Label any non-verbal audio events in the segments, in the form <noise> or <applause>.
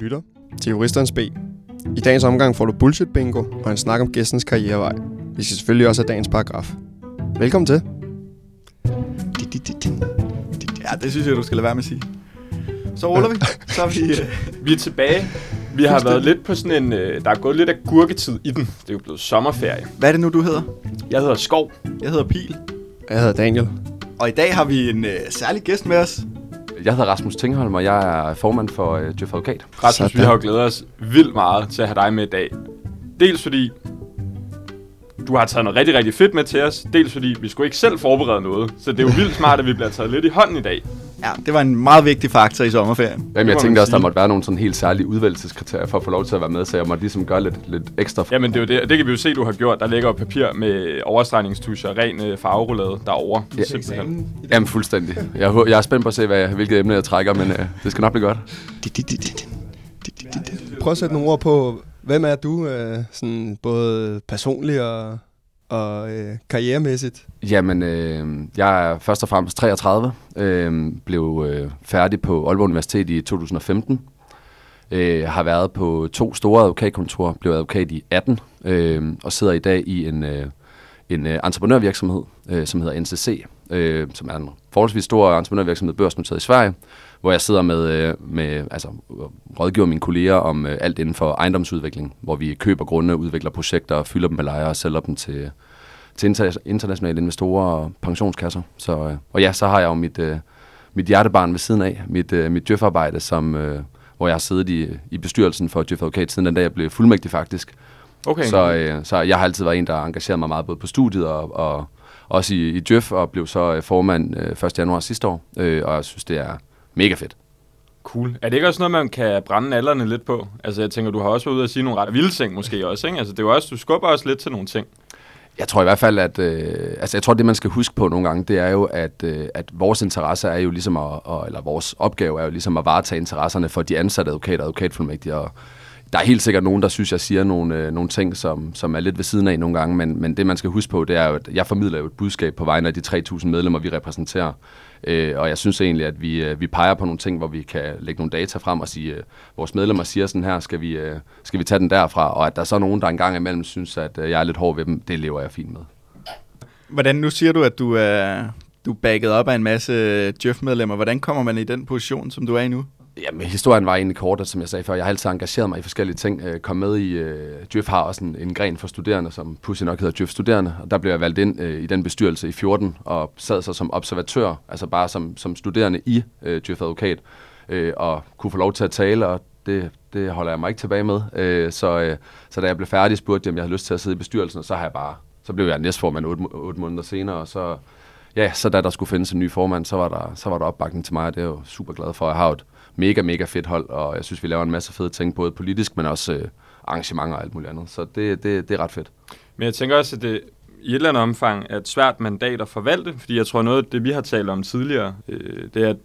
lytter til Juristerens B. I dagens omgang får du bullshit bingo og en snak om gæstens karrierevej. Vi skal selvfølgelig også have dagens paragraf. Velkommen til. Ja, det synes jeg, du skal lade være med at sige. Så ruller vi. <laughs> Så er vi... øh, Vi er tilbage. Vi har været lidt på sådan en... Øh, der er gået lidt af gurketid i den. Det er jo blevet sommerferie. Hvad er det nu, du hedder? Jeg hedder Skov. Jeg hedder Pil. Jeg hedder Daniel. Og i dag har vi en øh, særlig gæst med os. Jeg hedder Rasmus Tingholm, og jeg er formand for øh, Djøf Advokat. Rasmus, vi Sådan. har jo glædet os vildt meget til at have dig med i dag. Dels fordi du har taget noget rigtig, rigtig fedt med til os. Dels fordi vi skulle ikke selv forberede noget. Så det er jo vildt smart, at vi bliver taget lidt i hånden i dag. Ja, det var en meget vigtig faktor i sommerferien. Jamen, jeg tænkte også, der måtte være nogle sådan helt særlige udvælgelseskriterier for at få lov til at være med, så jeg måtte ligesom gøre lidt, lidt ekstra. Jamen det er jo det, det kan vi jo se, du har gjort. Der ligger jo papir med overstregningstuscher ren øh, farverullade derovre. Ja. Simpelthen. Jamen, fuldstændig. Jeg, jeg er spændt på at se, hvad, hvilket emne jeg trækker, men øh, det skal nok blive godt. Prøv at sætte nogle ord på, hvem er du, øh, sådan både personligt og, og øh, karrieremæssigt? Jamen, øh, jeg er først og fremmest 33, øh, blev øh, færdig på Aalborg Universitet i 2015. Øh, har været på to store advokatkontorer, blev advokat i 18, øh, og sidder i dag i en, øh, en øh, entreprenørvirksomhed, øh, som hedder NCC, øh, som er en forholdsvis stor entreprenørvirksomhed, børsnoteret i Sverige, hvor jeg sidder med, øh, med altså, rådgiver mine kolleger om øh, alt inden for ejendomsudvikling, hvor vi køber grunde, udvikler projekter, fylder dem med lejere og sælger dem til, til inter- internationale investorer og pensionskasser. Så, øh, og ja, så har jeg jo mit, mit hjertebarn ved siden af, mit, mit Djøf-arbejde, som, hvor jeg har siddet i, i bestyrelsen for Djøf Advokat siden den dag, jeg blev fuldmægtig faktisk. Okay. Så, øh, så jeg har altid været en, der engageret mig meget både på studiet og, og også i, i Djøf, og blev så formand øh, 1. januar sidste år, øh, og jeg synes, det er mega fedt. Cool. Er det ikke også noget, man kan brænde alderne lidt på? Altså, jeg tænker, du har også været ude at sige nogle ret vilde ting måske også, ikke? Altså, det er jo også, du skubber også lidt til nogle ting. Jeg tror i hvert fald, at øh, altså jeg tror, det man skal huske på nogle gange, det er jo, at, øh, at vores interesse er jo ligesom at, og, eller vores opgave er jo ligesom at varetage interesserne for de ansatte advokater og advokatfuldmægtige. Og der er helt sikkert nogen, der synes, jeg siger nogle, øh, nogle ting, som, som er lidt ved siden af nogle gange, men, men det man skal huske på, det er jo, at jeg formidler jo et budskab på vegne af de 3.000 medlemmer, vi repræsenterer. Øh, og jeg synes egentlig, at vi, øh, vi peger på nogle ting, hvor vi kan lægge nogle data frem og sige, øh, vores medlemmer siger sådan her, skal vi, øh, skal vi tage den derfra? Og at der så er nogen, der engang imellem synes, at øh, jeg er lidt hård ved dem, det lever jeg fint med. Hvordan, nu siger du, at du er, du er bagget op af en masse Jeff-medlemmer. Hvordan kommer man i den position, som du er i nu? Jamen, historien var egentlig kort, som jeg sagde før, jeg har altid engageret mig i forskellige ting. Jeg kom med i, øh, Djøf har også en, en gren for studerende, som pudsigt nok hedder Djøf Studerende, og der blev jeg valgt ind øh, i den bestyrelse i 14, og sad så som observatør, altså bare som, som studerende i øh, Djøf Advokat, øh, og kunne få lov til at tale, og det, det holder jeg mig ikke tilbage med. Øh, så, øh, så da jeg blev færdig, spurgte jeg, om jeg havde lyst til at sidde i bestyrelsen, og så har jeg bare, så blev jeg næstformand otte, må- otte måneder senere, og så, ja, så da der skulle findes en ny formand, så var der, så var der opbakning til mig, og det er jeg jo super glad for. Jeg har jo et mega, mega fedt hold, og jeg synes, vi laver en masse fede ting, både politisk, men også øh, arrangementer og alt muligt andet. Så det, det, det er ret fedt. Men jeg tænker også, at det i et eller andet omfang er et svært mandat at forvalte, fordi jeg tror, noget af det, vi har talt om tidligere, øh, det er, at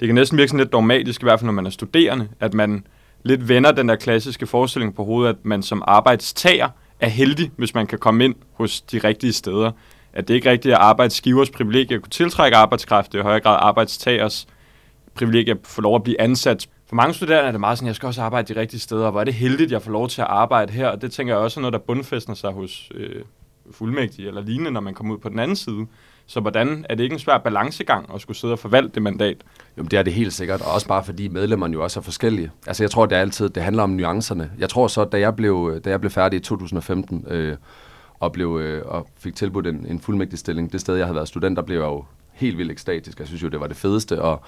det kan næsten virke sådan lidt dogmatisk, i hvert fald når man er studerende, at man lidt vender den der klassiske forestilling på hovedet, at man som arbejdstager er heldig, hvis man kan komme ind hos de rigtige steder. At det ikke rigtigt er arbejdsgivers privilegie at kunne tiltrække arbejdskraft, det er i højere grad arbejdstagers privilegie at få lov at blive ansat. For mange studerende er det meget sådan, jeg skal også arbejde de rigtige steder, og hvor er det heldigt, at jeg får lov til at arbejde her. Og det tænker jeg også er noget, der bundfæstner sig hos øh, fuldmægtige eller lignende, når man kommer ud på den anden side. Så hvordan er det ikke en svær balancegang at skulle sidde og forvalte det mandat? Jo, det er det helt sikkert, og også bare fordi medlemmerne jo også er forskellige. Altså jeg tror, det er altid, det handler om nuancerne. Jeg tror så, da jeg blev, da jeg blev færdig i 2015, øh, og, blev, øh, og fik tilbudt en, en fuldmægtig stilling, det sted, jeg havde været student, der blev jeg jo helt vildt ekstatisk. Jeg synes jo, det var det fedeste. Og,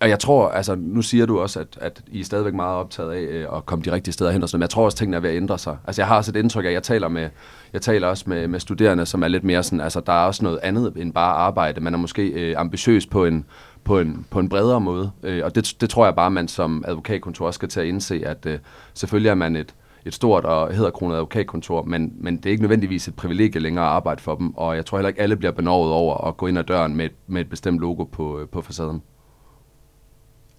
og jeg tror, altså nu siger du også, at, at I er stadigvæk meget optaget af øh, at komme de rigtige steder hen og sådan noget, men jeg tror også, at tingene er ved at ændre sig. Altså jeg har også et indtryk af, at jeg taler, med, jeg taler også med, med studerende, som er lidt mere sådan, altså der er også noget andet end bare arbejde. Man er måske øh, ambitiøs på en, på en, på en bredere måde. Øh, og det, det tror jeg bare, man som advokatkontor også skal til at indse, at øh, selvfølgelig er man et, et stort og hedderkronet advokatkontor, men, men det er ikke nødvendigvis et privilegie længere at arbejde for dem, og jeg tror heller ikke, alle bliver benovet over at gå ind ad døren med, et- med et bestemt logo på, øh, på facaden.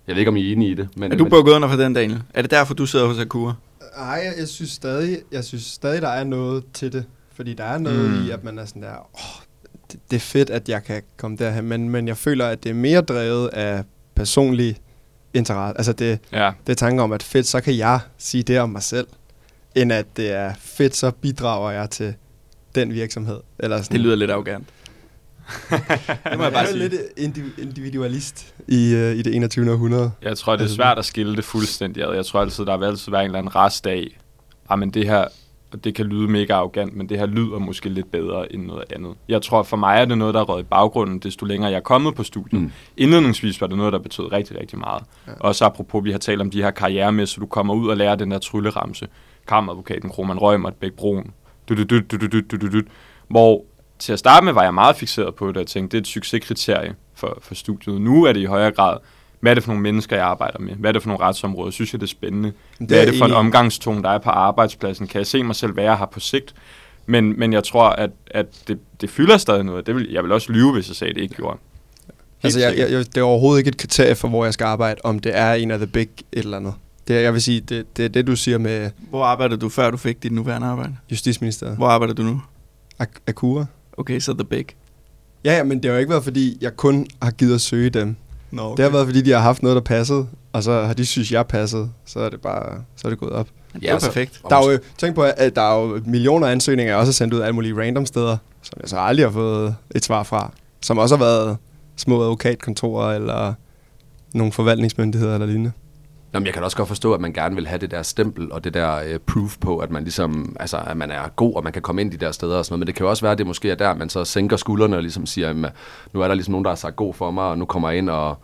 Jeg ved ikke, om I er enige i det. Men, Er du bukket under for den, Daniel? Er det derfor, du sidder hos Akura? Nej, jeg, jeg synes stadig, jeg synes stadig, der er noget til det. Fordi der er noget Mm. i, at man er sådan der, åh, det, det er fedt, at jeg kan komme derhen. Men, men jeg føler, at det er mere drevet af personlig interesse. Altså det, Ja, det er tanken om, at fedt, så kan jeg sige det om mig selv, end at det er fedt, så bidrager jeg til den virksomhed. Eller sådan. Det lyder lidt arrogant. <laughs> det må jeg bare sige. lidt indiv- individualist i, uh, i det 21. århundrede. jeg tror, det er svært at skille det fuldstændig ad. Jeg tror altid, der vil altid være en eller anden rest af, ah, men det her, og det kan lyde mega arrogant, men det her lyder måske lidt bedre end noget andet. Jeg tror, for mig er det noget, der er røget i baggrunden, desto længere jeg er kommet på studiet. Mm. Indledningsvis var det noget, der betød rigtig, rigtig meget. Ja. Ja. Også apropos, vi har talt om de her karrieremæssige, så du kommer ud og lærer den der trylleramse kammeradvokaten Kroman Rømert, Bæk Brun, hvor til at starte med var jeg meget fixeret på det, og tænkte, det er et succeskriterie for, for studiet. Nu er det i højere grad, hvad er det for nogle mennesker, jeg arbejder med? Hvad er det for nogle retsområder? Synes jeg, det er spændende? Hvad er det for en omgangstone, der er på arbejdspladsen? Kan jeg se mig selv være her på sigt? Men, men jeg tror, at, at det, det fylder stadig noget. Det vil, jeg vil også lyve, hvis jeg sagde, det ikke gjorde. Altså, Helt altså, jeg, jeg, det er overhovedet ikke et kriterie for, hvor jeg skal arbejde, om det er en af the big et eller andet. Det, jeg vil sige, det, det er det, du siger med Hvor arbejdede du, før du fik dit nuværende arbejde? Justitsministeriet. Hvor arbejder du nu? Ak- Akura. Okay, så The Big. Ja, ja, men det har jo ikke været, fordi jeg kun har givet at søge dem. Nå, okay. Det har været, fordi de har haft noget, der passede, og så har de synes, jeg passede. Så er det bare så er det gået op. Det er altså, perfekt. Der er jo, tænk på, at der er jo millioner af ansøgninger, jeg også har sendt ud af alle mulige random steder, som jeg så aldrig har fået et svar fra. Som også har været små advokatkontorer, eller nogle forvaltningsmyndigheder eller lignende. Nå, men jeg kan også godt forstå, at man gerne vil have det der stempel og det der øh, proof på, at man ligesom, altså, at man er god, og man kan komme ind de der steder og sådan noget. Men det kan jo også være, at det måske er der, man så sænker skuldrene og ligesom siger, at nu er der ligesom nogen, der har sagt god for mig, og nu kommer jeg ind og,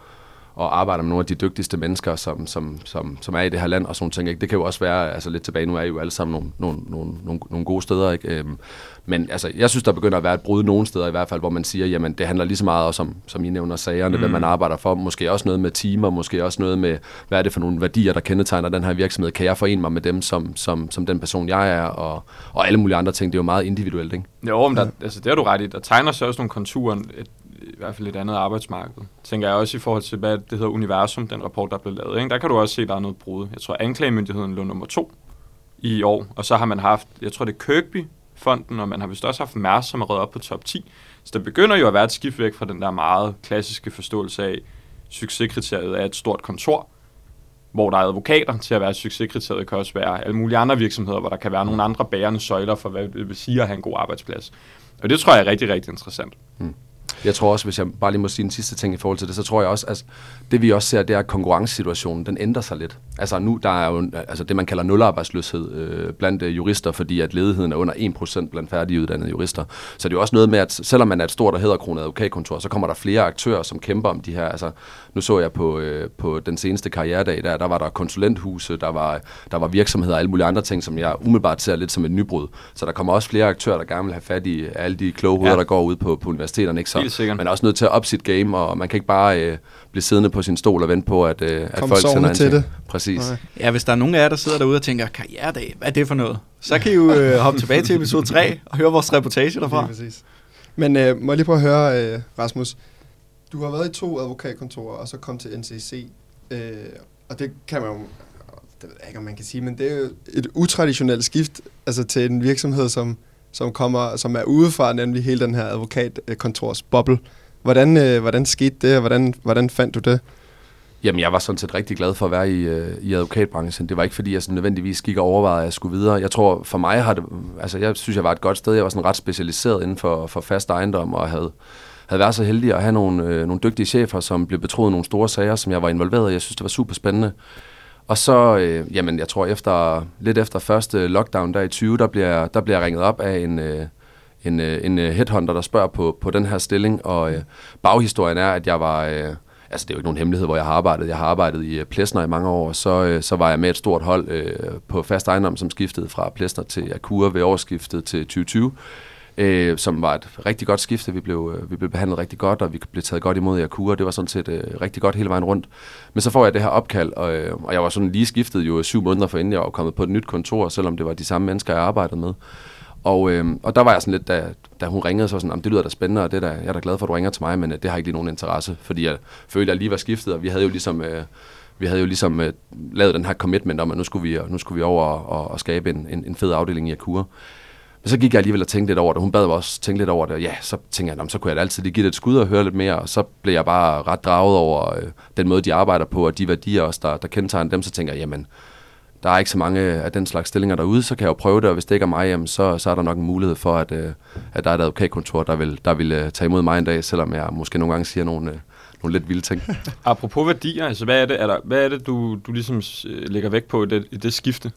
og arbejder med nogle af de dygtigste mennesker, som, som, som, som er i det her land og sådan nogle ting. Ikke? Det kan jo også være, altså lidt tilbage, nu er I jo alle sammen nogle, nogle, nogle, nogle, nogle gode steder. Ikke? Øhm, men altså, jeg synes, der begynder at være et brud nogle steder i hvert fald, hvor man siger, jamen det handler lige så meget også om, som I nævner, sagerne, mm. hvad man arbejder for. Måske også noget med timer, måske også noget med, hvad er det for nogle værdier, der kendetegner den her virksomhed. Kan jeg forene mig med dem, som, som, som den person, jeg er, og, og alle mulige andre ting. Det er jo meget individuelt, ikke? Jo, men der, altså, det har du ret i. Der tegner sig også nogle konturer, i hvert fald et andet arbejdsmarked. Tænker jeg også i forhold til, hvad det hedder Universum, den rapport, der blev lavet. Ikke? Der kan du også se, at der er noget brud. Jeg tror, anklagemyndigheden lå nummer to i år, og så har man haft, jeg tror, det er Kirkby-fonden, og man har vist også haft Mærsk, som er reddet op på top 10. Så der begynder jo at være et skift væk fra den der meget klassiske forståelse af, succeskriteriet er et stort kontor, hvor der er advokater til at være succeskriteriet, kan også være alle mulige andre virksomheder, hvor der kan være nogle andre bærende søjler for, hvad det vil sige at have en god arbejdsplads. Og det tror jeg er rigtig, rigtig interessant. Mm. Jeg tror også, hvis jeg bare lige må sige en sidste ting i forhold til det, så tror jeg også, at det vi også ser, det er, at konkurrencesituationen, den ændrer sig lidt. Altså nu, der er jo altså det, man kalder nularbejdsløshed øh, blandt øh, jurister, fordi at ledigheden er under 1% blandt færdiguddannede jurister. Så det er jo også noget med, at selvom man er et stort og hæderkronet advokatkontor, så kommer der flere aktører, som kæmper om de her. Altså, nu så jeg på, øh, på den seneste karrieredag, der, der var der konsulenthuse, der var, der var virksomheder og alle mulige andre ting, som jeg umiddelbart ser lidt som et nybrud. Så der kommer også flere aktører, der gerne vil have fat i alle de kloge hoveder, Ja. der går ud på, på universiteterne. Ikke? Så Helt sikkert. man er også nødt til at op sit game, og man kan ikke bare øh, blive siddende på sin stol og vente på, at, øh, at Kom folk sender en til ting. det. Præcis. Nej. Ja, hvis der er nogen af jer, der sidder derude og tænker, karrieredag, hvad er det for noget? Så kan I jo øh, <laughs> hoppe tilbage til episode 3 og høre vores reportage derfra. Lige præcis. Men øh, må jeg lige prøve at høre, øh, Rasmus. Du har været i to advokatkontorer, og så kom til NCC. Øh, og det kan man jo... Det ved jeg ikke, om man kan sige, men det er jo et utraditionelt skift altså til en virksomhed, som, som, kommer, som er udefra, nemlig hele den her advokatkontors boble. Hvordan, øh, hvordan skete det, og hvordan, hvordan fandt du det? Jamen, jeg var sådan set rigtig glad for at være i, øh, i advokatbranchen. Det var ikke, fordi jeg sådan nødvendigvis gik og overvejede, at jeg skulle videre. Jeg tror, for mig har det... Altså, jeg synes, jeg var et godt sted. Jeg var sådan ret specialiseret inden for, for fast ejendom, og havde, havde været så heldig at have nogle, øh, nogle dygtige chefer, som blev betroet nogle store sager, som jeg var involveret i. Jeg synes, det var super spændende. Og så, øh, jamen, jeg tror, efter, lidt efter første lockdown der i 20, der bliver, der bliver jeg ringet op af en... Øh, en, øh, en øh, headhunter, der spørger på, på den her stilling, og øh, baghistorien er, at jeg var, øh, altså det er jo ikke nogen hemmelighed, hvor jeg har arbejdet. Jeg har arbejdet i øh, Plesner i mange år, og så, øh, så var jeg med et stort hold øh, på fast ejendom, som skiftede fra Plesner til Akura ved årsskiftet til 2020. Øh, som var et rigtig godt skifte. Vi blev, øh, vi blev behandlet rigtig godt, og vi blev taget godt imod i Akura. Det var sådan set øh, rigtig godt hele vejen rundt. Men så får jeg det her opkald, og, øh, og jeg var sådan lige skiftet jo syv måneder for inden jeg var kommet på et nyt kontor, selvom det var de samme mennesker, jeg arbejdede med. Og, øh, og der var jeg sådan lidt, da, da hun ringede, så var sådan, det lyder da spændende, og det der, jeg er da glad for, at du ringer til mig, men øh, det har ikke lige nogen interesse, fordi jeg følte, at jeg lige var skiftet, og vi havde jo ligesom, øh, vi havde jo ligesom øh, lavet den her commitment om, at nu skulle vi, nu skulle vi over og, og, og skabe en, en, en fed afdeling i Akura. Men så gik jeg alligevel og tænkte lidt over det. Hun bad mig også tænke lidt over det. Og ja, så tænkte jeg, så kunne jeg da altid lige give det et skud og høre lidt mere. Og så blev jeg bare ret draget over øh, den måde, de arbejder på, og de værdier også, der, der kendetegner dem. Så tænker jeg, jamen, der er ikke så mange af den slags stillinger derude, så kan jeg jo prøve det, og hvis det ikke er mig, jamen, så, så er der nok en mulighed for, at, øh, at der er et advokatkontor, der vil, der vil øh, tage imod mig en dag, selvom jeg måske nogle gange siger nogle, øh, nogle lidt vilde ting. <laughs> Apropos værdier, altså hvad er det, er der, hvad er det du, du ligesom øh, lægger vægt på i det, i det skifte?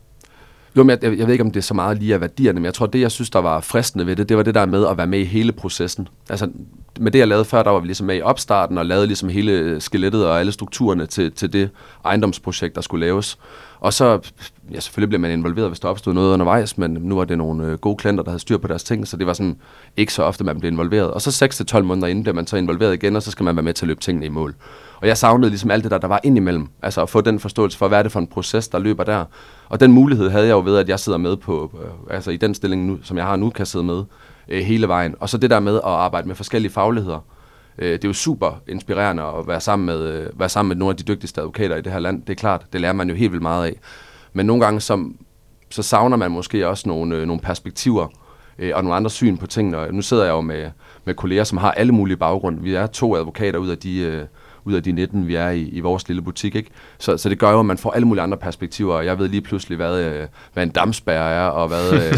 Jo, men jeg, jeg, jeg ved ikke, om det er så meget lige af værdierne, men jeg tror, det, jeg synes, der var fristende ved det, det var det der med at være med i hele processen. Altså, med det, jeg lavede før, der var vi ligesom med i opstarten og lavede ligesom hele skelettet og alle strukturerne til, til det ejendomsprojekt, der skulle laves. Og så, ja, selvfølgelig bliver man involveret, hvis der opstod noget undervejs, men nu var det nogle øh, gode klienter, der havde styr på deres ting, så det var sådan ikke så ofte, man blev involveret. Og så 6-12 måneder inden bliver man så involveret igen, og så skal man være med til at løbe tingene i mål. Og jeg savnede ligesom alt det der, der var indimellem. Altså at få den forståelse for, hvad er det for en proces, der løber der. Og den mulighed havde jeg jo ved, at jeg sidder med på, øh, altså i den stilling, nu, som jeg har nu, kan sidde med øh, hele vejen. Og så det der med at arbejde med forskellige fagligheder. Øh, det er jo super inspirerende at være sammen, med, øh, være sammen med nogle af de dygtigste advokater i det her land. Det er klart, det lærer man jo helt vildt meget af. Men nogle gange så, så savner man måske også nogle, øh, nogle perspektiver øh, og nogle andre syn på tingene. Og nu sidder jeg jo med, med kolleger, som har alle mulige baggrunde. Vi er to advokater ud af de... Øh, ud af de 19, vi er i, i vores lille butik. Ikke? Så, så det gør jo, at man får alle mulige andre perspektiver, og jeg ved lige pludselig, hvad, øh, hvad en dammspærre er, og hvad... Øh,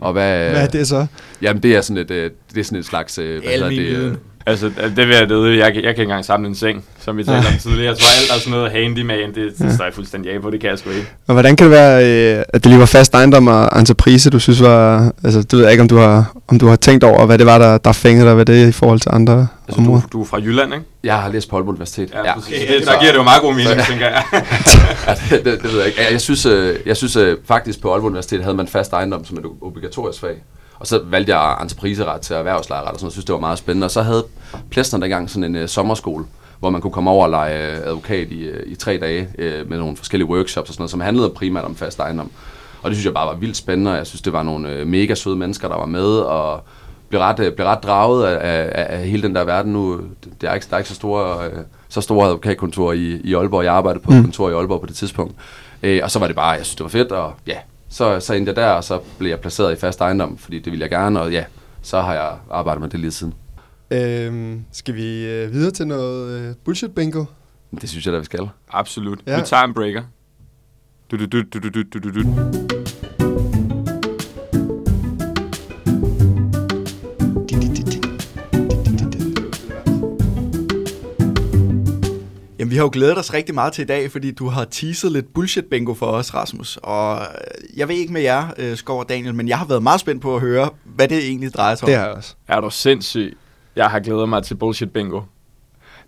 og hvad, <laughs> Hvad er det så? Jamen, det er sådan et, øh, det er sådan et slags... Øh, hvad det, øh. Altså, det vil jeg vide. Jeg, kan- jeg kan ikke engang samle en seng, som vi talte om tidligere. Jeg tror, alt der er sådan noget handyman, det, det står jeg fuldstændig af på. Det kan jeg sgu ikke. Og hvordan kan det være, øh, at det lige var fast ejendom og entreprise, du synes var... Altså, det ved jeg ikke, om du har, om du har tænkt over, hvad det var, der, der fængede dig ved det i forhold til andre Altså, du, områder. du er fra Jylland, ikke? Jeg har læst på Aalborg Universitet. Ja, præcis. det, der giver det jo meget god mening, tænker jeg. ja, <laughs> det, det, det ved jeg ikke. Jeg, jeg synes, øh, jeg synes øh, faktisk på Aalborg Universitet havde man fast ejendom som et obligatorisk fag. Og så valgte jeg entrepriseret til erhvervslejeret og sådan. Jeg synes, det var meget spændende. Og så havde Plæstner dengang sådan en uh, sommerskole, hvor man kunne komme over og lege øh, advokat i, øh, i tre dage øh, med nogle forskellige workshops og sådan noget, som handlede primært om fast ejendom. Og det synes jeg bare var vildt spændende, og jeg synes, det var nogle øh, mega søde mennesker, der var med, og blev ret, øh, blev ret draget af, af, af hele den der verden nu. Det er ikke, der er ikke så store, øh, så store advokatkontorer i, i Aalborg. Jeg arbejdede på et Mm. kontor i Aalborg på det tidspunkt. Øh, og så var det bare, jeg synes, det var fedt, og ja, så, så endte jeg der, og så blev jeg placeret i fast ejendom, fordi det ville jeg gerne, og ja, så har jeg arbejdet med det lige siden. Øhm, skal vi øh, videre til noget øh, bullshit bingo? Det synes jeg da, vi skal. Absolut. Ja. Vi tager en breaker. Du, du, du, du, du, du, du, du. Jamen, vi har jo glædet os rigtig meget til i dag, fordi du har teaset lidt bullshit-bingo for os, Rasmus. Og øh, jeg ved ikke med jer, øh, Skov og Daniel, men jeg har været meget spændt på at høre, hvad det egentlig drejer sig om. Det har jeg også. Er du sindssyg? Jeg har glædet mig til bullshit bingo.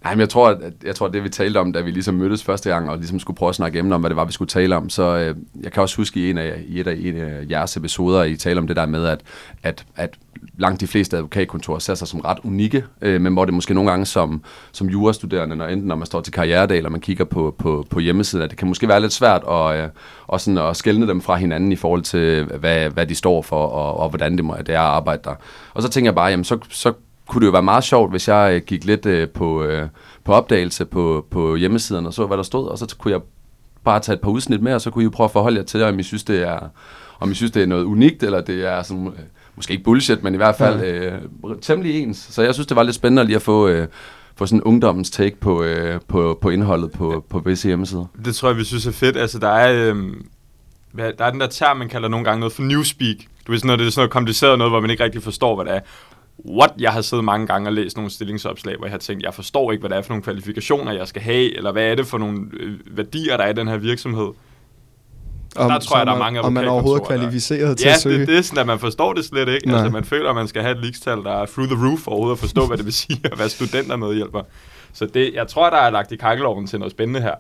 Nej, men jeg tror, at, jeg tror, at det vi talte om, da vi ligesom mødtes første gang, og ligesom skulle prøve at snakke emner om, hvad det var, vi skulle tale om, så øh, jeg kan også huske i en af, i et af, en af jeres episoder, I talte om det der med, at, at, at langt de fleste advokatkontorer ser sig som ret unikke, øh, men hvor det måske nogle gange som, som jurastuderende, når enten når man står til karrieredag, eller man kigger på, på, på hjemmesiden, at det kan måske være lidt svært at, øh, og sådan at skælne dem fra hinanden i forhold til, hvad, hvad de står for, og, og hvordan det, må, det er at arbejde der. Og så tænker jeg bare, jamen så, så kunne det jo være meget sjovt, hvis jeg øh, gik lidt øh, på, øh, på opdagelse på, på hjemmesiden og så, hvad der stod, og så kunne jeg bare tage et par udsnit med, og så kunne I jo prøve at forholde jer til, om I synes, det er, om I synes, det er noget unikt, eller det er sådan, øh, måske ikke bullshit, men i hvert fald øh, temmelig ens. Så jeg synes, det var lidt spændende lige at få, øh, få sådan ungdommens take på, øh, på, på indholdet på, på visse hjemmesider. Det tror jeg, vi synes er fedt. Altså, der er, hvad, der er den der term, man kalder nogle gange noget for newspeak. Du ved, sådan noget, det er sådan noget kompliceret noget, hvor man ikke rigtig forstår, hvad det er. What? Jeg har siddet mange gange og læst nogle stillingsopslag, hvor jeg har tænkt, jeg forstår ikke, hvad det er for nogle kvalifikationer, jeg skal have, eller hvad er det for nogle øh, værdier, der er i den her virksomhed. Om, der tror jeg, der er om- mange Om man er overhovedet der- kvalificeret til Ja, at søge. det, det er sådan, at man forstår det slet ikke. Nej. Altså, man føler, at man skal have et ligestal, der er through the roof, overhovedet at forstå, hvad det vil sige at være studentermedhjælper. Så det, jeg tror, der er lagt i kakkeloven til noget spændende her.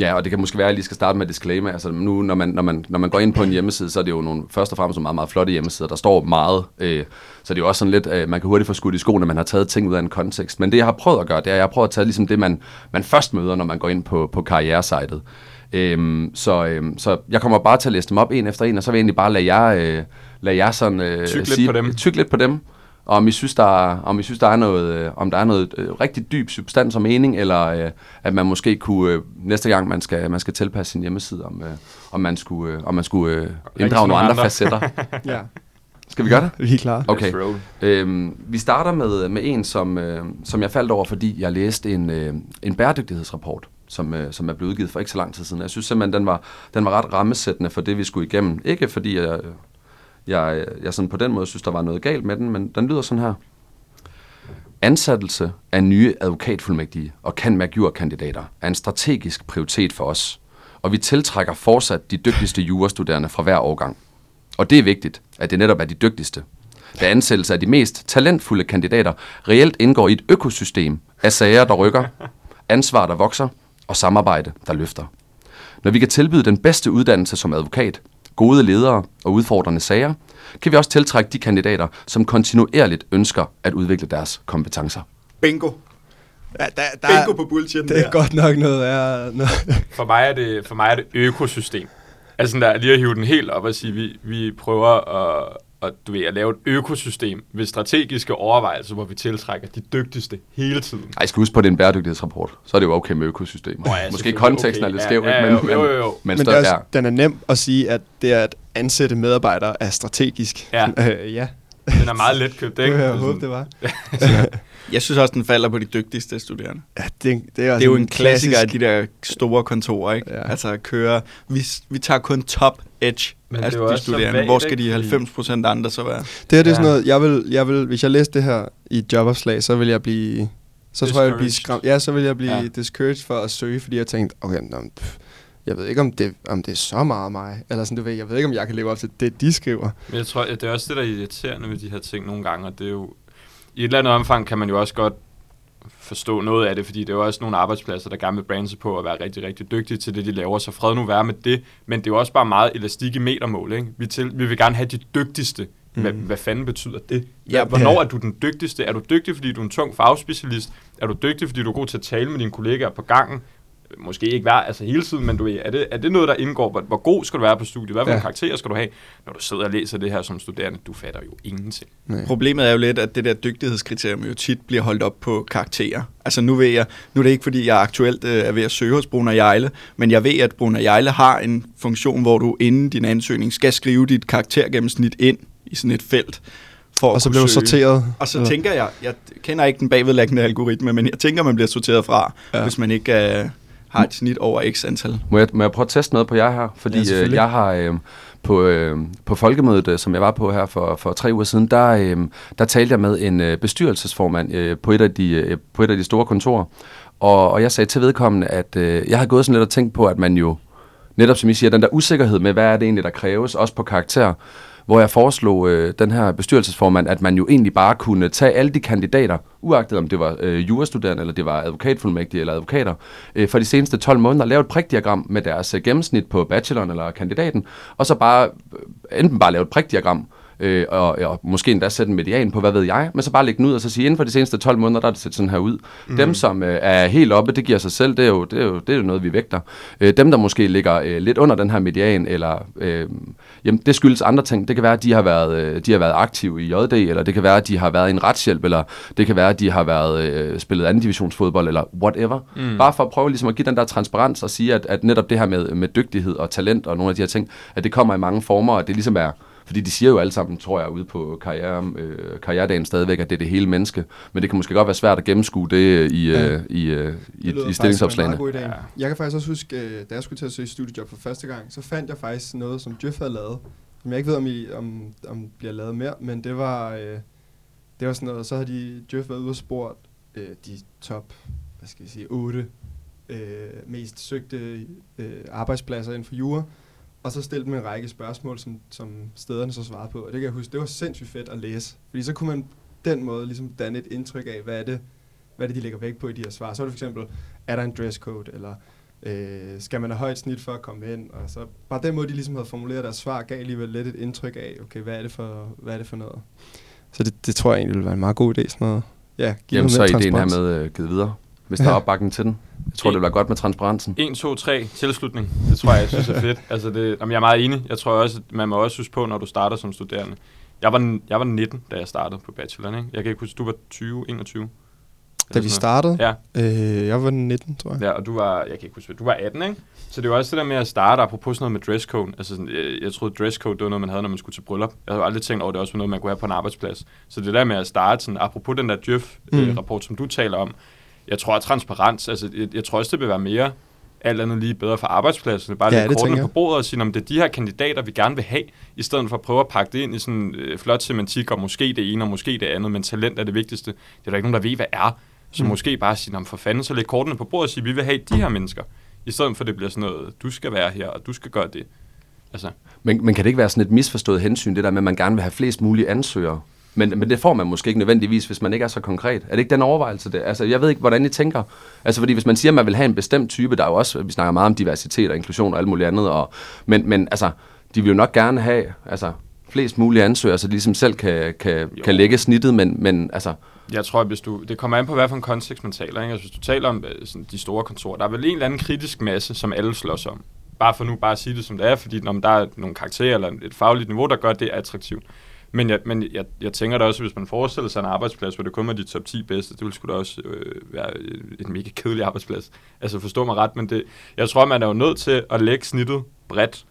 Ja, og det kan måske være, at jeg lige skal starte med et disclaimer. Altså nu, når man, når, man, når man går ind på en hjemmeside, så er det jo nogle, først og fremmest nogle meget, meget flotte hjemmesider. Der står meget, øh, så det er jo også sådan lidt, øh, man kan hurtigt få skudt i skoene, man har taget ting ud af en kontekst. Men det, jeg har prøvet at gøre, det er, at jeg har prøvet at tage ligesom det, man, man først møder, når man går ind på, på karrieresitet. Øhm, så, øhm, så jeg kommer bare til at læse dem op en efter en, og så vil jeg egentlig bare lade jer, øh, lade jer sådan, øh, Tyg lidt på dem. Tyk lidt på dem. Og om I synes, der er, om I synes, der er noget, øh, om der er noget øh, rigtig dyb substans og mening, eller øh, at man måske kunne, øh, næste gang man skal, man skal tilpasse sin hjemmeside, om, øh, om man skulle, øh, om man skulle øh, inddrage nogle andre, andre. facetter. <laughs> Ja. Skal vi gøre det? Vi er klar. Okay. Øhm, vi starter med, med en, som, øh, som jeg faldt over, fordi jeg læste en, øh, en bæredygtighedsrapport, som, øh, som er blevet udgivet for ikke så lang tid siden. Jeg synes simpelthen, den var, den var ret rammesættende for det, vi skulle igennem. Ikke fordi jeg, jeg, jeg sådan på den måde synes, der var noget galt med den, men den lyder sådan her. Ansættelse af nye advokatfuldmægtige og kan kandidater er en strategisk prioritet for os, og vi tiltrækker fortsat de dygtigste jurastuderende fra hver årgang. Og det er vigtigt, at det netop er de dygtigste. Da ansættelse af de mest talentfulde kandidater reelt indgår i et økosystem af sager, der rykker, ansvar, der vokser og samarbejde, der løfter. Når vi kan tilbyde den bedste uddannelse som advokat, gode ledere og udfordrende sager, kan vi også tiltrække de kandidater, som kontinuerligt ønsker at udvikle deres kompetencer. Bingo. Ja, der, der, Bingo på bullshit. det er godt nok noget af... Noget. <laughs> For mig er det, for mig er det økosystem. Altså sådan der, lige at hive den helt op og sige, vi, vi prøver at, at, du ved, at lave et økosystem ved strategiske overvejelser, hvor vi tiltrækker de dygtigste hele tiden. Ej, jeg skal huske på, at det er en bæredygtighedsrapport. Så er det jo okay med økosystemer. Nå ja, Måske konteksten er Okay, lidt ja, skæv, ja, ikke? jo, men, jo, jo, jo. men, men det er, ja. også- den er nem at sige, at det at ansætte medarbejdere er strategisk. Ja. <laughs> Øh, ja. Den er meget let købt, <laughs> Det ikke? jeg Det er håbe, sådan- det var. <laughs> Jeg synes også, den falder på de dygtigste studerende. Ja, det, det, er, Det er jo en klassiker af klassisk- de der store kontorer, ikke? Ja. Ja. Altså at køre, vi, vi tager kun top edge Men det af jo de studerende. vagt, Hvor skal de ikke? 90 procent andre så være? Det her det er sådan Ja. noget, jeg vil, jeg vil, hvis jeg læste det her i et jobopslag, så vil jeg blive, så tror jeg, jeg vil blive skræmt. Ja, så vil jeg blive Ja. discouraged for at søge, fordi jeg tænkte, okay, nå, pff, jeg ved ikke, om det, om det er så meget mig. Eller sådan, du ved, jeg ved ikke, om jeg kan leve op til det, de skriver. Men jeg tror, det er også det, der er irriterende ved de her ting nogle gange, og det er jo, i et eller andet omfang kan man jo også godt forstå noget af det, fordi det er jo også nogle arbejdspladser, der gerne vil brande sig på at være rigtig, rigtig dygtige til det, de laver, så fred nu være med det, men det er jo også bare meget elastik i metermål, ikke? Vi, til, vi vil gerne have de dygtigste. Hvad, Mhm. hvad fanden betyder det? Ja, Ja, Hvornår ja. er du den dygtigste? Er du dygtig, fordi du er en tung fagspecialist? Er du dygtig, fordi du er god til at tale med dine kollegaer på gangen? Måske ikke være altså hele tiden, men du ved, er det, er det noget, der indgår? Hvor, hvor god skal du være på studiet? Hvad for Ja. karakterer skal du have? Når du sidder og læser det her som studerende, du fatter jo ingenting. Nej. Problemet er jo lidt, at det der dygtighedskriterium jo tit bliver holdt op på karakterer. Altså nu ved jeg, nu er det ikke fordi, jeg aktuelt øh, er ved at søge hos Brunner Jejle, men jeg ved, at Brunner Jejle har en funktion, hvor du inden din ansøgning skal skrive dit karaktergennemsnit ind i sådan et felt. For Og at så blev sorteret. Og så tænker jeg, jeg kender ikke den bagvedlæggende algoritme, men jeg tænker, man bliver sorteret fra, Ja. hvis man ikke øh, har et snit over x antal. Må jeg, må jeg prøve at teste noget på jer her? Fordi Ja, øh, jeg har øh, på, øh, på folkemødet, øh, som jeg var på her for, for tre uger siden, der, øh, der talte jeg med en øh, bestyrelsesformand øh, på, et af de, øh, på et af de store kontorer. Og, og jeg sagde til vedkommende, at øh, jeg har gået sådan lidt og tænkt på, at man jo, netop som I siger, den der usikkerhed med, hvad er det egentlig, der kræves, også på karakter, hvor jeg foreslog øh, den her bestyrelsesformand, at man jo egentlig bare kunne tage alle de kandidater, uagtet om det var øh, jurastuderende, eller det var advokatfuldmægtige eller advokater, øh, for de seneste 12 måneder, lave et prikdiagram med deres øh, gennemsnit på bacheloren eller kandidaten, og så bare øh, enten bare lave et prikdiagram, øh, og, og måske endda sætte en median på, hvad ved jeg, men så bare lægge den ud og så sige, inden for de seneste 12 måneder, der er det set sådan her ud. Mm. Dem, som øh, er helt oppe, det giver sig selv, det er jo, det er jo, det er jo noget, vi vægter. Øh, dem, der måske ligger øh, lidt under den her median, eller øh, jamen, det skyldes andre ting. Det kan være, at de har været, øh, de har været aktive i JD, eller det kan være, at de har været i en retshjælp, eller det kan være, at de har været øh, spillet anden divisionsfodbold, eller whatever. Mm. Bare for at prøve ligesom at give den der transparens og sige, at, at netop det her med, med dygtighed og talent og nogle af de her ting, at det kommer i mange former, og det ligesom er fordi de siger jo alle sammen, tror jeg, ude på karriere, øh, karrieredagen stadigvæk, at det er det hele menneske. Men det kan måske godt være svært at gennemskue det i, Ja. øh, i, øh, i, Det i stillingsopslagene. Ja. Jeg kan faktisk også huske, øh, da jeg skulle til at søge studiejob for første gang, så fandt jeg faktisk noget, som Djøf havde lavet, som jeg ikke ved, om, I, om, om bliver lavet mere, men det var, øh, det var sådan noget, så har de Djøf været ude og spurgt øh, de top, hvad skal jeg sige, 8 øh, mest søgte øh, arbejdspladser inden for jura, og så stillede dem en række spørgsmål, som, som stederne så svarede på, og det kan jeg huske, det var sindssygt fedt at læse, fordi så kunne man den måde ligesom danne et indtryk af, hvad er det, hvad er det, de lægger vægt på i de her svar. Så er det for eksempel, er der en dresscode, eller øh, skal man have højt snit for at komme ind, og så bare den måde, de ligesom havde formuleret deres svar, gav alligevel lidt et indtryk af, okay, hvad er det for, hvad er det for noget? Så det, det tror jeg egentlig ville være en meget god idé, sådan noget. Ja, give Jamen, så er ideen her med øh, givet videre, hvis der er opbakning til den. Jeg tror, det vil være godt med transparensen. 1, 2, 3, tilslutning. Det tror jeg, jeg synes er fedt. <laughs> Altså det, jamen, jeg er meget enig. Jeg tror også, at man må også huske på, når du starter som studerende. Jeg var, jeg var 19, da jeg startede på bacheloren. Ikke? Jeg kan ikke huske, du var 20, 21. Da vi startede? Ja. Øh, jeg var 19, tror jeg. Ja, og du var, jeg kan ikke huske, du var 18, ikke? Så det var også det der med at starte, apropos sådan noget med dresscode. Altså, sådan, jeg, jeg troede, dresscode, det var noget, man havde, når man skulle til bryllup. Jeg havde aldrig tænkt over, det også var noget, man kunne have på en arbejdsplads. Så det der med at starte, sådan, apropos den der Djøf-rapport, mm. som du taler om, jeg tror, at transparens, altså, jeg, jeg tror også, det vil være mere alt andet lige bedre for arbejdspladsen. Bare Ja, lidt kortene på bordet og sige, om det er de her kandidater, vi gerne vil have, i stedet for at prøve at pakke det ind i sådan øh, flot semantik, og måske det ene, og måske det andet, men talent er det vigtigste. Det er der ikke nogen, der ved, hvad er. Så mm. måske bare sige, "Nå, for fanden, så læg kortene på bordet og sige, vi vil have de her mennesker. I stedet for, at det bliver sådan noget, du skal være her, og du skal gøre det. Altså, Men, men kan det ikke være sådan et misforstået hensyn, det der med, at man gerne vil have flest mulige ansøgere? Men, men det får man måske ikke nødvendigvis, hvis man ikke er så konkret. Er det ikke den overvejelse? Det? Altså, jeg ved ikke, hvordan I tænker. Altså, fordi hvis man siger, at man vil have en bestemt type, der er jo også, vi snakker meget om diversitet og inklusion og alt muligt andet, og, men, men altså, de vil jo nok gerne have altså, flest mulige ansøgere, så de ligesom selv kan, kan, Jo. kan lægge snittet, men, men altså, jeg tror, at hvis du, det kommer an på, hvad for en kontekst man taler. Ikke? Altså, hvis du taler om øh, sådan, de store kontorer, der er vel en eller anden kritisk masse, som alle slås om. Bare for nu bare at sige det, som det er, fordi når der er nogle karakterer eller et fagligt niveau, der gør det attraktivt. Men, jeg, men jeg, jeg tænker da også, hvis man forestiller sig en arbejdsplads, hvor det kun er de top 10 bedste, det ville sgu da også øh, være en mega kedelig arbejdsplads. Altså forstå mig ret, men det, jeg tror, man er jo nødt til at lægge snittet bredt,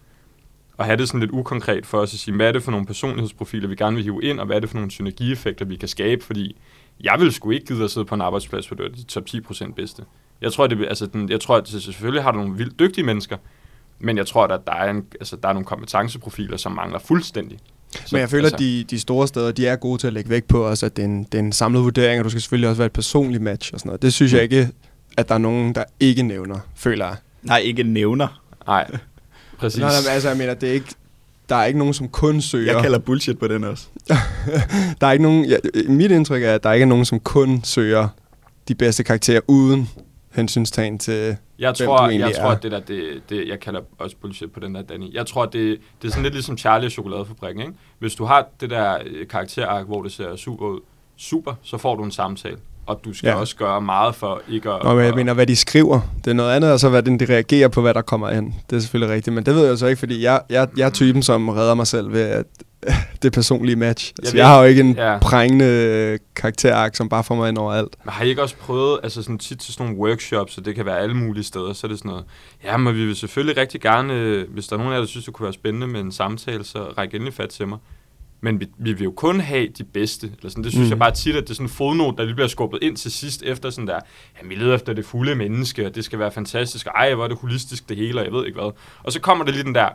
og have det sådan lidt ukonkret for os at sige, hvad er det for nogle personlighedsprofiler, vi gerne vil hive ind, og hvad er det for nogle synergieffekter, vi kan skabe, fordi jeg vil sgu ikke gide at sidde på en arbejdsplads, hvor det er de top 10% bedste. Jeg tror, det, altså, den, jeg tror, at det, selvfølgelig har du nogle vildt dygtige mennesker, men jeg tror, at der er, en, altså, der er nogle kompetenceprofiler, som mangler fuldstændig. Så, Men jeg føler, altså, at de, de store steder, de er gode til at lægge vægt på os, at det er, en, det er en samlet vurdering, og du skal selvfølgelig også være et personligt match og sådan noget. Det synes jeg ikke, at der er nogen, der ikke nævner, føler jeg. Nej, ikke nævner. Nej, <laughs> præcis. Nå, altså, jeg mener, det er ikke, der er ikke nogen, som kun søger. Jeg kalder bullshit på den også. <laughs> der er ikke nogen, ja, mit indtryk er, at der ikke er nogen, som kun søger de bedste karakterer uden hensynstagen til... Jeg hvem tror, du jeg tror er. at det der, det, det, jeg kalder også bullshit på den der, Danny. Jeg tror, det, det er sådan lidt ligesom Charlie og chokoladefabrikken, ikke? Hvis du har det der øh, karakterark, hvor det ser super ud, super, så får du en samtale. Og du skal Ja. også gøre meget for ikke at... Nå, men jeg mener, hvad de skriver. Det er noget andet, og så hvad de reagerer på, hvad der kommer ind. Det er selvfølgelig rigtigt, men det ved jeg så ikke, fordi jeg, jeg, jeg er typen, som redder mig selv ved, at <laughs> det personlige match. Jeg, altså, jeg har jo ikke en ja. prængende karakterark, som bare får mig ind overalt. Men har I ikke også prøvet, altså sådan tit til sådan nogle workshops, og det kan være alle mulige steder, så er det sådan noget, ja, men vi vil selvfølgelig rigtig gerne, øh, hvis der er nogen af jer, der synes, det kunne være spændende med en samtale, så ræk endelig fat til mig. Men vi, vi vil jo kun have de bedste. Eller sådan. Det synes Mm. jeg bare tit, at det er sådan en fodnote, der lige bliver skubbet ind til sidst efter sådan der, ja, vi leder efter det fulde menneske, og det skal være fantastisk, og ej, hvor er det holistisk det hele, og jeg ved ikke hvad. Og så kommer der lige den der,